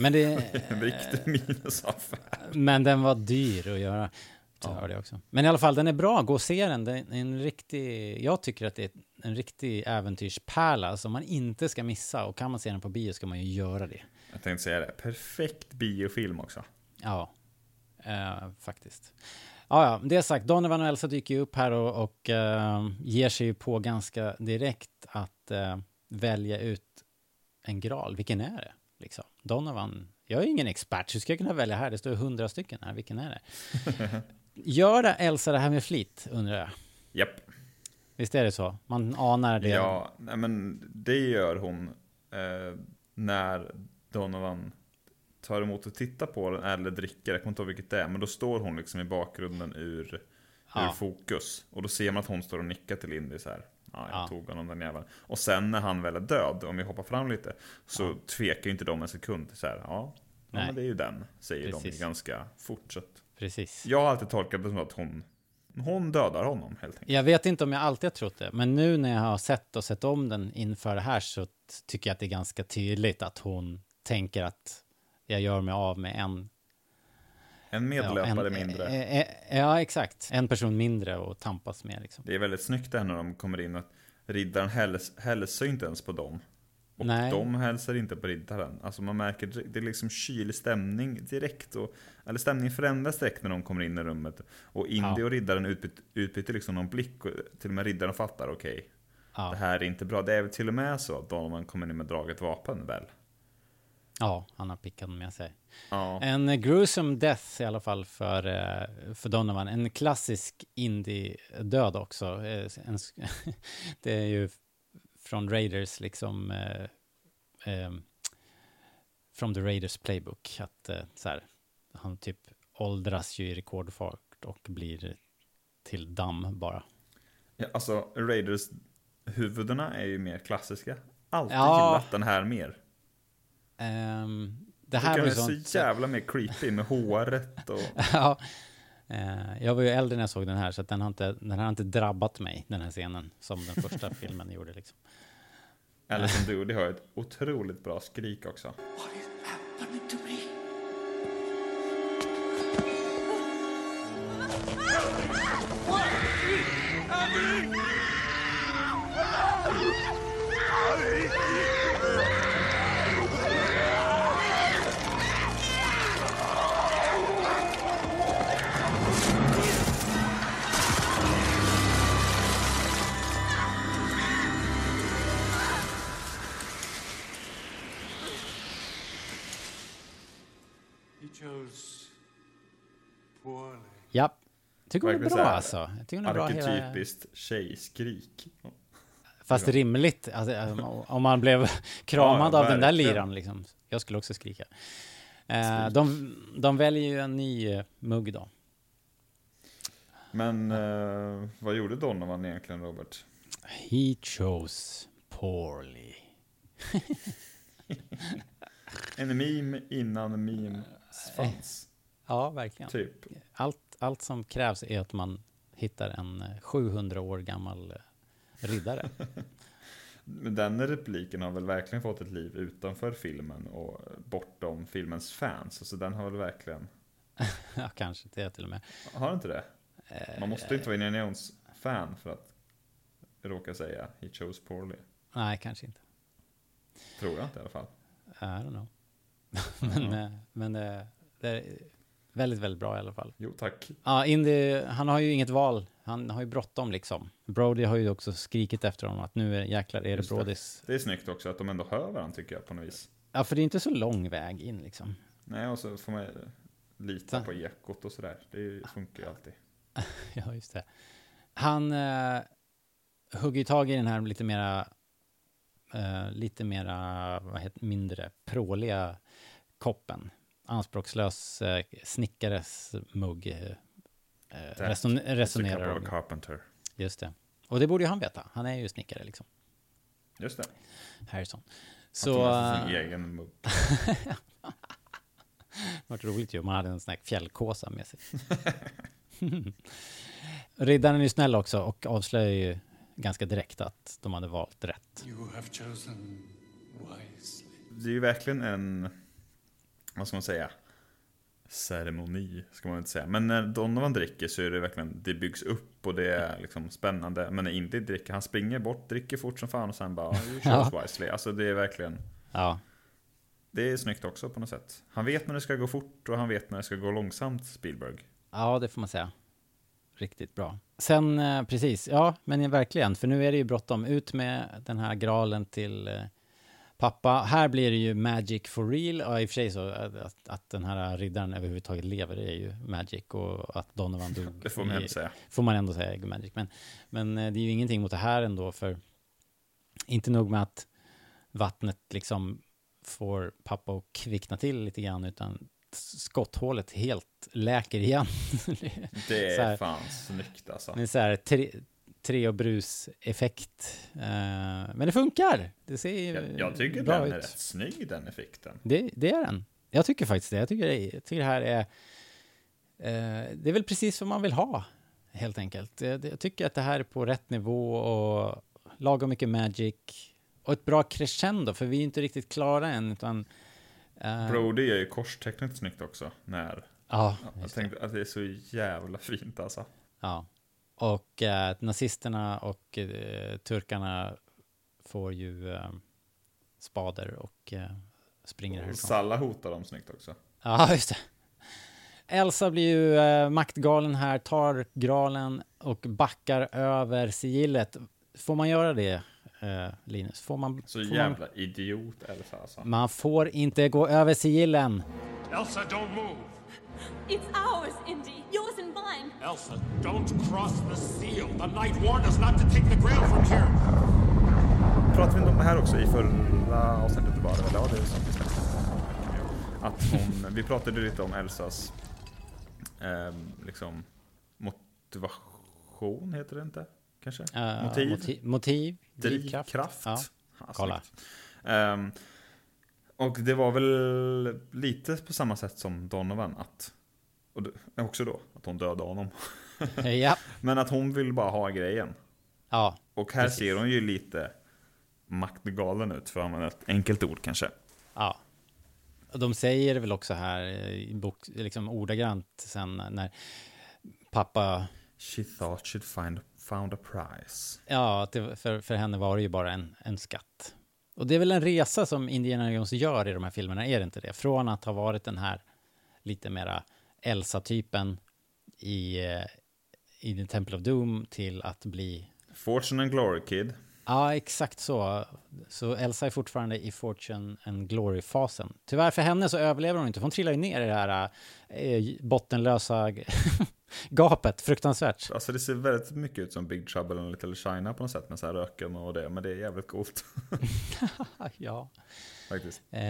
Men det... en riktig minusaffär. Men den var dyr att göra. Ja. det också. Men i alla fall, den är bra. Gå och se den. Det är en riktig... Jag tycker att det är en riktig äventyrspärla som man inte ska missa. Och kan man se den på bio ska man ju göra det. Jag tänkte säga det. Perfekt biofilm också. Ja, eh, faktiskt. Ja, ja, det sagt, Donovan och Elsa dyker ju upp här och, och uh, ger sig ju på ganska direkt att uh, välja ut en gral. Vilken är det? Liksom. Donovan, jag är ingen expert, hur ska jag kunna välja här? Det står hundra stycken här, vilken är det? Gör Elsa det här med flit, undrar jag? Japp. Visst är det så? Man anar det? Ja, nej, men det gör hon eh, när Donovan tar emot och tittar på den eller dricker, jag kommer inte ihåg vilket det är, men då står hon liksom i bakgrunden ur, ja. ur fokus. Och då ser man att hon står och nickar till Indy så här. Ja, jag ja. tog honom den jäveln. Och sen när han väl är död, om vi hoppar fram lite, så ja. tvekar ju inte de en sekund. Så här, ja, ja men det är ju den, säger Precis. de ganska fort. Precis. Jag har alltid tolkat det som att hon, hon dödar honom helt enkelt. Jag vet inte om jag alltid har trott det, men nu när jag har sett och sett om den inför det här så tycker jag att det är ganska tydligt att hon tänker att jag gör mig av med en en medlöpare ja, en, mindre. Eh, eh, ja, exakt. En person mindre att tampas med. Liksom. Det är väldigt snyggt där när de kommer in att riddaren häls, hälsar inte ens på dem. Och Nej. de hälsar inte på riddaren. Alltså man märker, det är liksom kylig stämning direkt. Och, eller stämningen förändras direkt när de kommer in i rummet. Och Indy ja. och riddaren utbyter, utbyter liksom någon blick. Och till och med riddaren fattar, okej. Okay, ja. Det här är inte bra. Det är väl till och med så att man kommer in med draget vapen väl? Ja, han har pickat med sig. Ja. En gruesome death i alla fall för, eh, för Donovan. En klassisk indie-död också. Eh, det är ju från Raiders liksom... Eh, eh, from the Raiders playbook. Att så här, han typ åldras ju i rekordfart och blir till damm bara. Ja, alltså, Raiders-huvudena är ju mer klassiska. Alltid ja. gillat den här mer. Um, det här var ju sånt... så jävla mer creepy med håret och... ja. Uh, jag var ju äldre när jag såg den här, så att den har, inte, den har inte drabbat mig, den här scenen, som den första filmen gjorde. Liksom. Eller som du, det har ett otroligt bra skrik också. Ja, tycker hon är bra alltså. Jag tycker hon är bra Arketypiskt hela... tjejskrik. Fast ja. rimligt, alltså, om man blev kramad ja, av den där liran liksom. Jag skulle också skrika. Eh, de, de väljer ju en ny eh, mugg då. Men eh, vad gjorde Donovan egentligen, Robert? He chose poorly. en meme innan memes fanns. Ja, verkligen. Typ. Allt, allt som krävs är att man hittar en 700 år gammal riddare. Men den repliken har väl verkligen fått ett liv utanför filmen och bortom filmens fans. Så alltså, den har väl verkligen... ja, kanske det till och med. Har inte det? Man måste inte vara Indiana Jones-fan för att råka säga He chose poorly. Nej, kanske inte. Tror jag inte i alla fall. I don't know. men, mm. men det, det väldigt, väldigt bra i alla fall. Jo, tack. Ja, Indy, han har ju inget val. Han har ju bråttom liksom. Brody har ju också skrikit efter honom att nu är jäklar är det Brodys. Det. det är snyggt också att de ändå hör varandra tycker jag på något vis. Ja, för det är inte så lång väg in liksom. Nej, och så får man lita så. på ekot och sådär. Det funkar ju alltid. ja, just det. Han eh, hugger tag i den här lite mera, eh, lite mera, vad heter mindre pråliga koppen. Anspråkslös eh, snickares mugg. Eh, eh reson resonerar om. Carpenter. Just det. Och det borde ju han veta. Han är ju snickare liksom. Just det. Harrison. Så... Han tog sin egen mugg. det var roligt ju om man hade en sån här fjällkåsa med sig. Riddaren är ju snäll också och avslöjar ju ganska direkt att de hade valt rätt. You have chosen wisely. Det är ju verkligen en vad ska man säga, ceremoni, ska man inte säga. Men när Donovan dricker så är det verkligen, det byggs upp och det är liksom spännande. Men när Indy dricker, han springer bort, dricker fort som fan och sen bara, Ja. wisely. Alltså det är verkligen, Ja, det är snyggt också på något sätt. Han vet när det ska gå fort och han vet när det ska gå långsamt, Spielberg. ja det får man säga. Riktigt bra. Sen, eh, precis, ja, men verkligen, för nu är det ju bråttom. Ut med den här graalen till eh, pappa. Här blir det ju magic for real. Ja, i och för sig så att, att, den här riddaren överhuvudtaget lever är ju magic och att Donovan dog. Det får man ändå säga. Får man ändå säga magic. Men, men eh, det är ju ingenting mot det här ändå, för inte nog med att vattnet liksom får pappa att kvickna till lite grann, utan skotthålet helt läker igen. Det är fan snyggt alltså. Det är så här tre, tre och brus-effekt. Eh, men det funkar! Det ser ju Jag, jag tycker bra den ut. är rätt snygg den effekten. Det, det är den. Jag tycker faktiskt det. Jag tycker det, jag tycker det här är... Eh, det är väl precis vad man vill ha, helt enkelt. Jag, tycker att det här är på rätt nivå och lagom mycket magic. Och ett bra crescendo, för vi är inte riktigt klara än, utan... eh, Brody gör ju korstecknet snyggt också. När, Ja, jag just det. tänkte att det är så jävla fint alltså. Ja. Och eh, nazisterna och eh, turkarna får ju eh, spader och eh, springer Och härifrån. Salla hotar dem snyggt också. Ja, just det. Elsa blir ju eh, maktgalen här, tar gralen och backar över sigillet. Får man göra det, eh, Linus? Får man, Så får jävla idiot Elsa alltså. Man, man får inte gå över sigillen. Elsa, don't move. It's ours, Indy. Yours and mine. Elsa, don't cross the seal. The knight warned us not to take the grail from here. Pratade vi inte om det här också i förra avsnittet var det väl? Ja, det är sant. Att hon, vi pratade lite om Elsas eh, liksom motivation, heter det inte? Kanske? Eh, motiv? motiv, motiv drivkraft. Drivkraft. Ja, Ja, kolla. snyggt. Och det var väl lite på samma sätt som Donovan att, och också då, att hon dödade honom. Ja. Men att hon vill bara ha grejen. Ja, Och här precis. ser hon ju lite maktgalen ut, för att använda ett enkelt ord kanske. Ja. Och de säger väl också här i bok, liksom ordagrant sen när pappa, She thought she'd find, found a prize. ja, för, för henne var det ju bara en, en skatt. Och det är väl en resa som Indiana Jones gör i de här filmerna, är det inte det? Från att ha varit den här lite mera Elsa-typen i, eh, i The Temple of Doom till att bli Fortune and Glory Kid. Ja, exakt så. Så Elsa är fortfarande i Fortune and Glory-fasen. Tyvärr för henne så överlever hon inte, för hon trillar ju ner i det här eh, bottenlösa gapet. Fruktansvärt. Alltså det ser väldigt mycket ut som Big Trouble and Little China på något sätt med så här röken och det. Men det är jävligt coolt. ja. Faktiskt. Eh,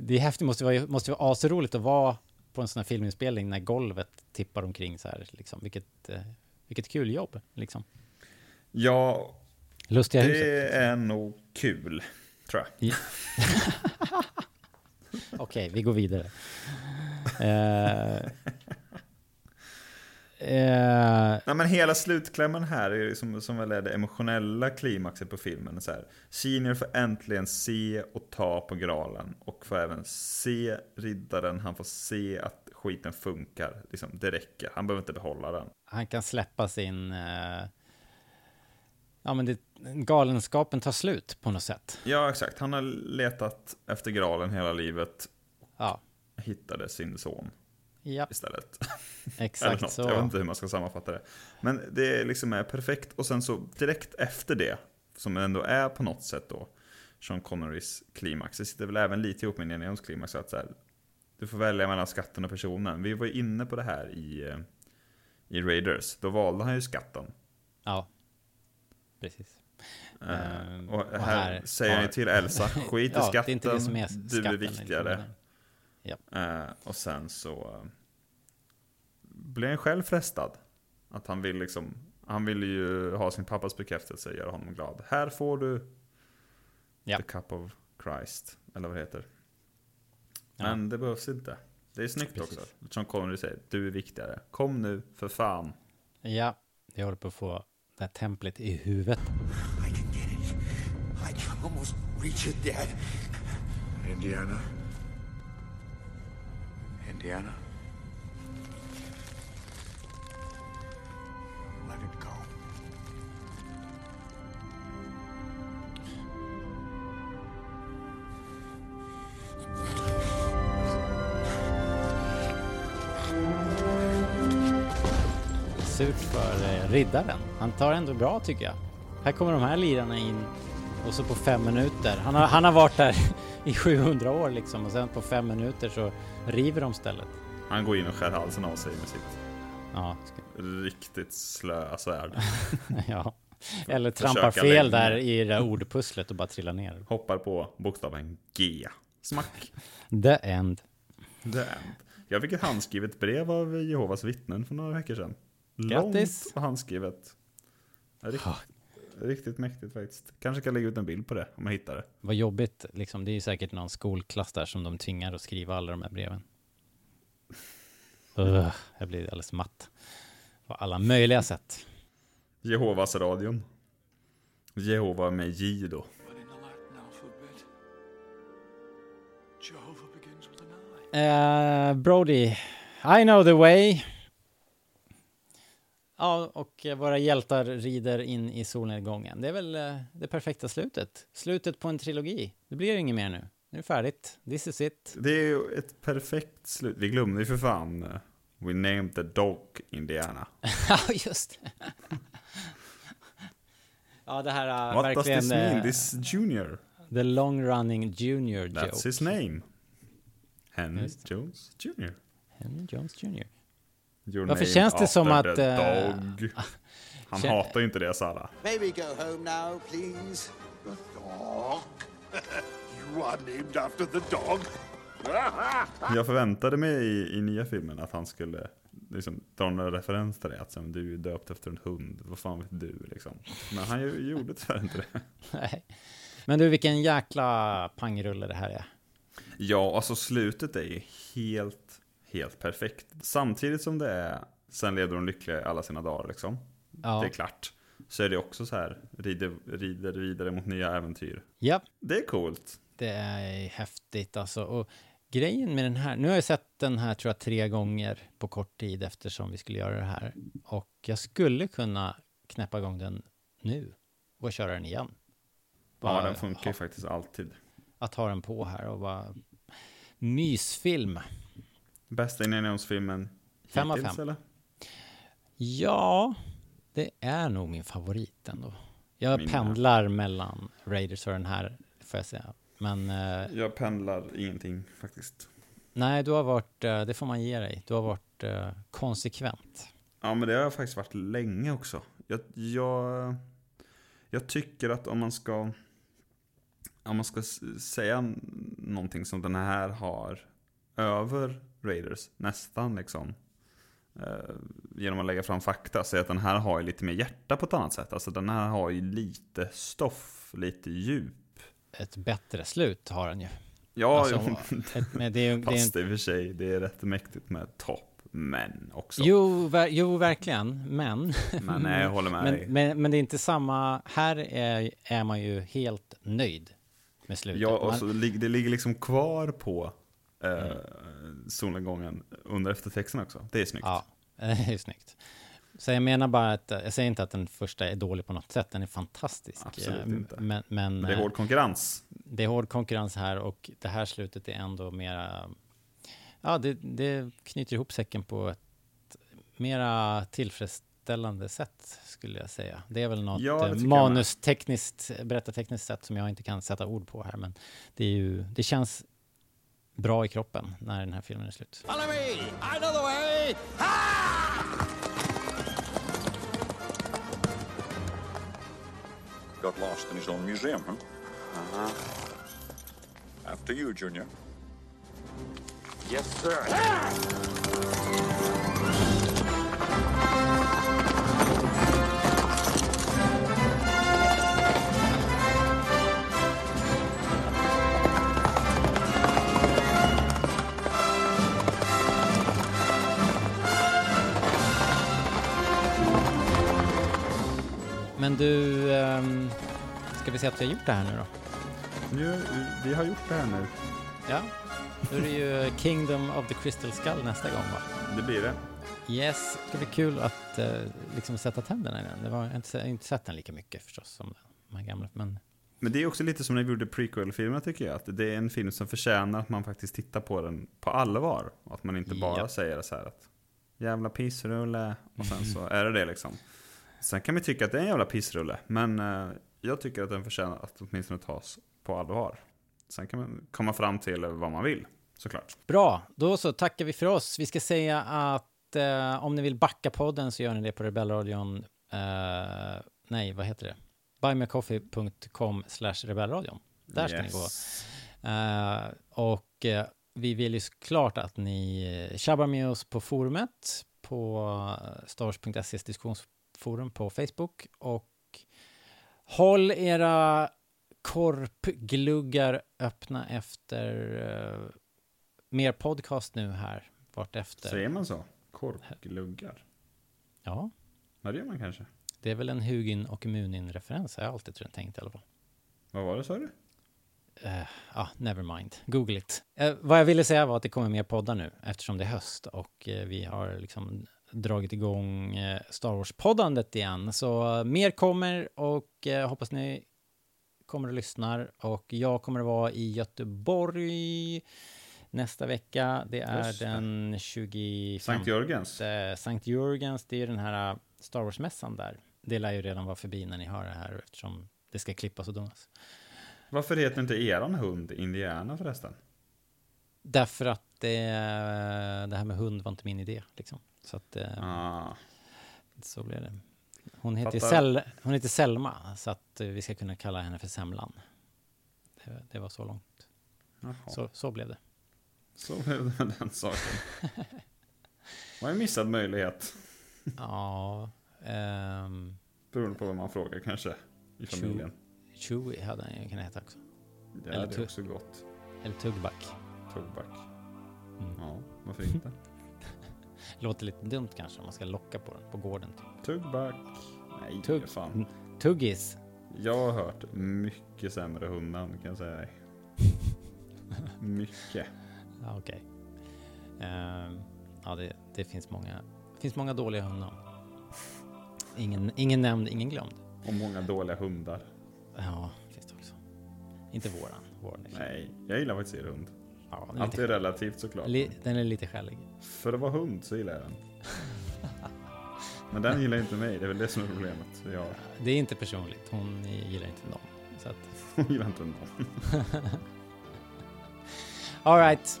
det är häftigt, måste vara, måste vara asroligt att vara på en sån här filminspelning när golvet tippar omkring så här. Liksom. Vilket, eh, vilket kul jobb, liksom. Ja, Lustiga det huset. är nog kul, tror jag. Okej, vi går vidare. Eh, eh, Nej men hela slutklämmen här är ju som, som väl är det emotionella klimaxet på filmen. Så här. Senior får äntligen se och ta på graalen. Och får även se riddaren, han får se att skiten funkar. Liksom, det räcker, han behöver inte behålla den. han kan släppa sin... Eh, ja, men det, galenskapen tar slut på något sätt. Ja exakt, han har letat efter graalen hela livet. Ja. Hittade sin son Ja, istället. exakt Eller något. så. Jag vet inte hur man ska sammanfatta det. Men det liksom är perfekt. Och sen så direkt efter det, som ändå är på något sätt då, Sean Connerys klimax. Det sitter väl även lite ihop med Indiana Jones klimax. Att så här, du får välja mellan skatten och personen. Vi var ju inne på det här i, eh, i Raiders. Då valde han ju skatten. Ja, precis. Ehm, och, och här, här säger han ju till Elsa, skit i Ja, är skatten, som är du är skatten, viktigare. Ja. Eh, och sen så eh, blir han själv frestad. Att han vill liksom, han vill ju ha sin pappas bekräftelse, göra honom glad. Här får du Ja. the cup of Christ, eller vad det heter. Ja. Men det behövs inte. Det är snyggt Precis. också. Som Connery säger, du är viktigare. Kom nu, för fan. Ja, jag håller på att få det här templet i huvudet. I can get it. I can almost reach it, Dad. Indiana, Indiana. Let it go. Surt för eh, riddaren. Han tar ändå bra tycker jag. Här kommer de här lirarna in och så på fem minuter. Han har, han har varit där i 700 år liksom och sen på fem minuter så river de stället. Han går in och skär halsen av sig med sitt Ja, riktigt slöa svärd. ja. Eller trampar fel lägga- där i det där ordpusslet och bara trillar ner. Hoppar på bokstaven G. Smack. The end. The end. Jag fick ett handskrivet brev av Jehovas vittnen för några veckor sedan. Grattis! Långt och handskrivet. Riktigt, riktigt mäktigt faktiskt. Kanske kan lägga ut en bild på det om jag hittar det. Vad jobbigt liksom. Det är ju säkert någon skolklass där som de tvingar att skriva alla de här breven. Ugh, jag blir alldeles matt. På alla möjliga sätt. Jehovas radion. Jehova med J då. Eh, Brody, I know the way. Ja, och våra hjältar rider in i solnedgången. Det är väl eh, det perfekta slutet. Slutet på en trilogi. Det blir inget mer nu. Nu är det färdigt. This is it. Det är ju ett perfekt slut. Vi glömde ju för fan. eh, We named the dog Indiana. Ja, just det. ja, det här är What verkligen... does this mean? eh, This junior? The long running junior That's joke. his name. Henry Jones Jr. Henry Jones Jr. Your Varför name känns det som att, eh, Dog. Han kän- hatar ju inte det, Sara. May we go home now, please? The dog? you are named after the dog? Jag förväntade mig i, i nya filmen att han skulle liksom, dra några referens till det. Att som, du är döpt efter en hund. Vad fan vet du liksom. Men han ju- gjorde tyvärr inte det. Nej. Men du, vilken jäkla pangrulle det här är. Ja, alltså slutet är ju helt, helt perfekt. Samtidigt som det är, sen lever de lyckliga i alla sina dagar liksom. Ja. Det är klart. Så är det också så här, rider, rider vidare mot nya äventyr. Japp. Det är coolt. Det är häftigt alltså. Och grejen med den här, nu har jag sett den här tror jag tre gånger på kort tid eftersom vi skulle göra det här. Och jag skulle kunna knäppa igång den nu och köra den igen. Ja, Bara den funkar ju faktiskt alltid. Att ha den på här och bara mysfilm. Bästa Indiana Jones-filmen Fem av hittills, fem. eller? Ja, det är nog min favorit ändå. Jag Min med. pendlar mellan Raiders och den här, får jag säga. Men eh, Jag pendlar ingenting faktiskt. nej, du har varit, eh, det får man ge dig, du har varit eh, konsekvent. Ja, men det har faktiskt varit länge också. Jag, jag, jag tycker att om man ska om man ska säga någonting som den här har över Raiders, nästan liksom. Eh, genom att lägga fram fakta, säga att den här har ju lite mer hjärta på ett annat sätt. Alltså den här har ju lite stoff, lite djup. Ett bättre slut har den ju. Ja, Alltså, ett- men det är ju- det är fast en- i och för sig, det är rätt mäktigt med topp, men också. Jo, ver jo, verkligen, men... Men nej, jag håller med men, dig. Men, men det är inte samma, här är, är man ju helt nöjd med slutet. Ja, och så det ligger liksom kvar på eh, solnedgången under eftertexten också. Det är snyggt. Ja, det är snyggt. Så jag menar bara att, jag säger inte att den första är dålig på något sätt, den är fantastisk. Absolut Eh, inte. Men, men, Men det är eh, hård konkurrens. Det är hård konkurrens här och det här slutet är ändå mera, ja det, det knyter ihop säcken på ett mera tillfredsställande sätt skulle jag säga. Det är väl något Ja, eh, manustekniskt, berättartekniskt sätt som jag inte kan sätta ord på här men det är ju, det känns bra i kroppen när den här filmen är slut. Follow me! I know the way! Got lost in his own museum, huh? Uh-huh. After you, Junior. Yes, sir. Men du, ehm, ska vi säga att vi har gjort det här nu då? Nu, vi har gjort det här nu. Ja. Då är det ju Kingdom of the Crystal Skull nästa gång va? Det blir det. Yes, det ska bli kul att eh, liksom sätta tänderna i den. Det var, jag har inte, jag har inte sett den lika mycket förstås som de här gamla, men Men det är också lite som när vi gjorde prequel-filmerna tycker jag. Att det är en film som förtjänar att man faktiskt tittar på den på allvar. Att man inte bara Ja. säger så här att jävla pissrulle och sen så är det det liksom. Sen kan vi tycka att det är en jävla pissrulle. Men eh, jag tycker att den förtjänar att åtminstone tas på allvar. Sen kan man komma fram till vad man vill, såklart. Bra, då så tackar vi för oss. Vi ska säga att eh, om ni vill backa podden så gör ni det på Rebellradion. Eh, nej, vad heter det? buymeacoffee.com slash rebellradion. Där ska ni gå. Eh, och eh, vi vill ju såklart att ni tjabbar med oss på forumet på stars.ses diskussionsforum på Facebook och håll era korpgluggar öppna efter eh, mer podcast nu här vartefter. Säger man så? Korpgluggar? Ja, Ja, det gör man kanske. det är väl en Hugin och Munin-referens, har jag alltid tänkt i alla fall. Vad var det sa du? Ja, ah, never mind. Google it. Eh, vad jag ville säga var att det kommer mer poddar nu eftersom det är höst och eh, vi har liksom dragit igång eh, Star Wars-poddandet igen. Så eh, mer kommer och eh, hoppas ni kommer och lyssnar. Och jag kommer att vara i Göteborg nästa vecka. Det är Just den 25... Sankt Jörgens. Sankt Jörgens, det är den här Star Wars-mässan där. Det lär ju redan vara förbi när ni hör det här eftersom det ska klippas och donas. Varför heter inte eran hund Indiana förresten? Därför att det, det här med hund var inte min idé. Liksom. Så att eh, Ah. så blev det. Hon heter. Sel, hon heter Selma, så att eh, vi ska kunna kalla henne för Semlan. Det, det var så långt. Jaha. Så, så blev det. Så blev det med den saken. Var en missad möjlighet. Ja. ehm, Beroende på vad man frågar kanske. I familjen. Chewie hade han ju kunnat heta också. Det Eller tu- också gått. Eller Tuggback. Tuggback. Mm. Ja, varför inte? Låter lite dumt kanske om man ska locka på den på gården. Typ. Tuggback. Nej, Tugg- fan. Tuggis. Jag har hört mycket sämre hundnamn kan jag säga dig. Mycket. Ja, okej. Ehm, ja, det, det finns många, det finns många dåliga hundar. Ingen, ingen nämnd, ingen glömd. Och många dåliga hundar. Ja, finns det också. Inte våran. våran är Nej, jag gillar faktiskt er hund. Ja, Allt är relativt såklart. Li, den är lite skällig. För att vara hund så gillar jag den. Men den gillar inte mig, det är väl det som är problemet. Jag, Det är inte personligt. Hon gillar inte någon. Så att... hon gillar inte någon. All right.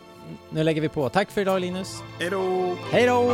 Nu lägger vi på. Tack för idag Linus. Hej då! Hej då!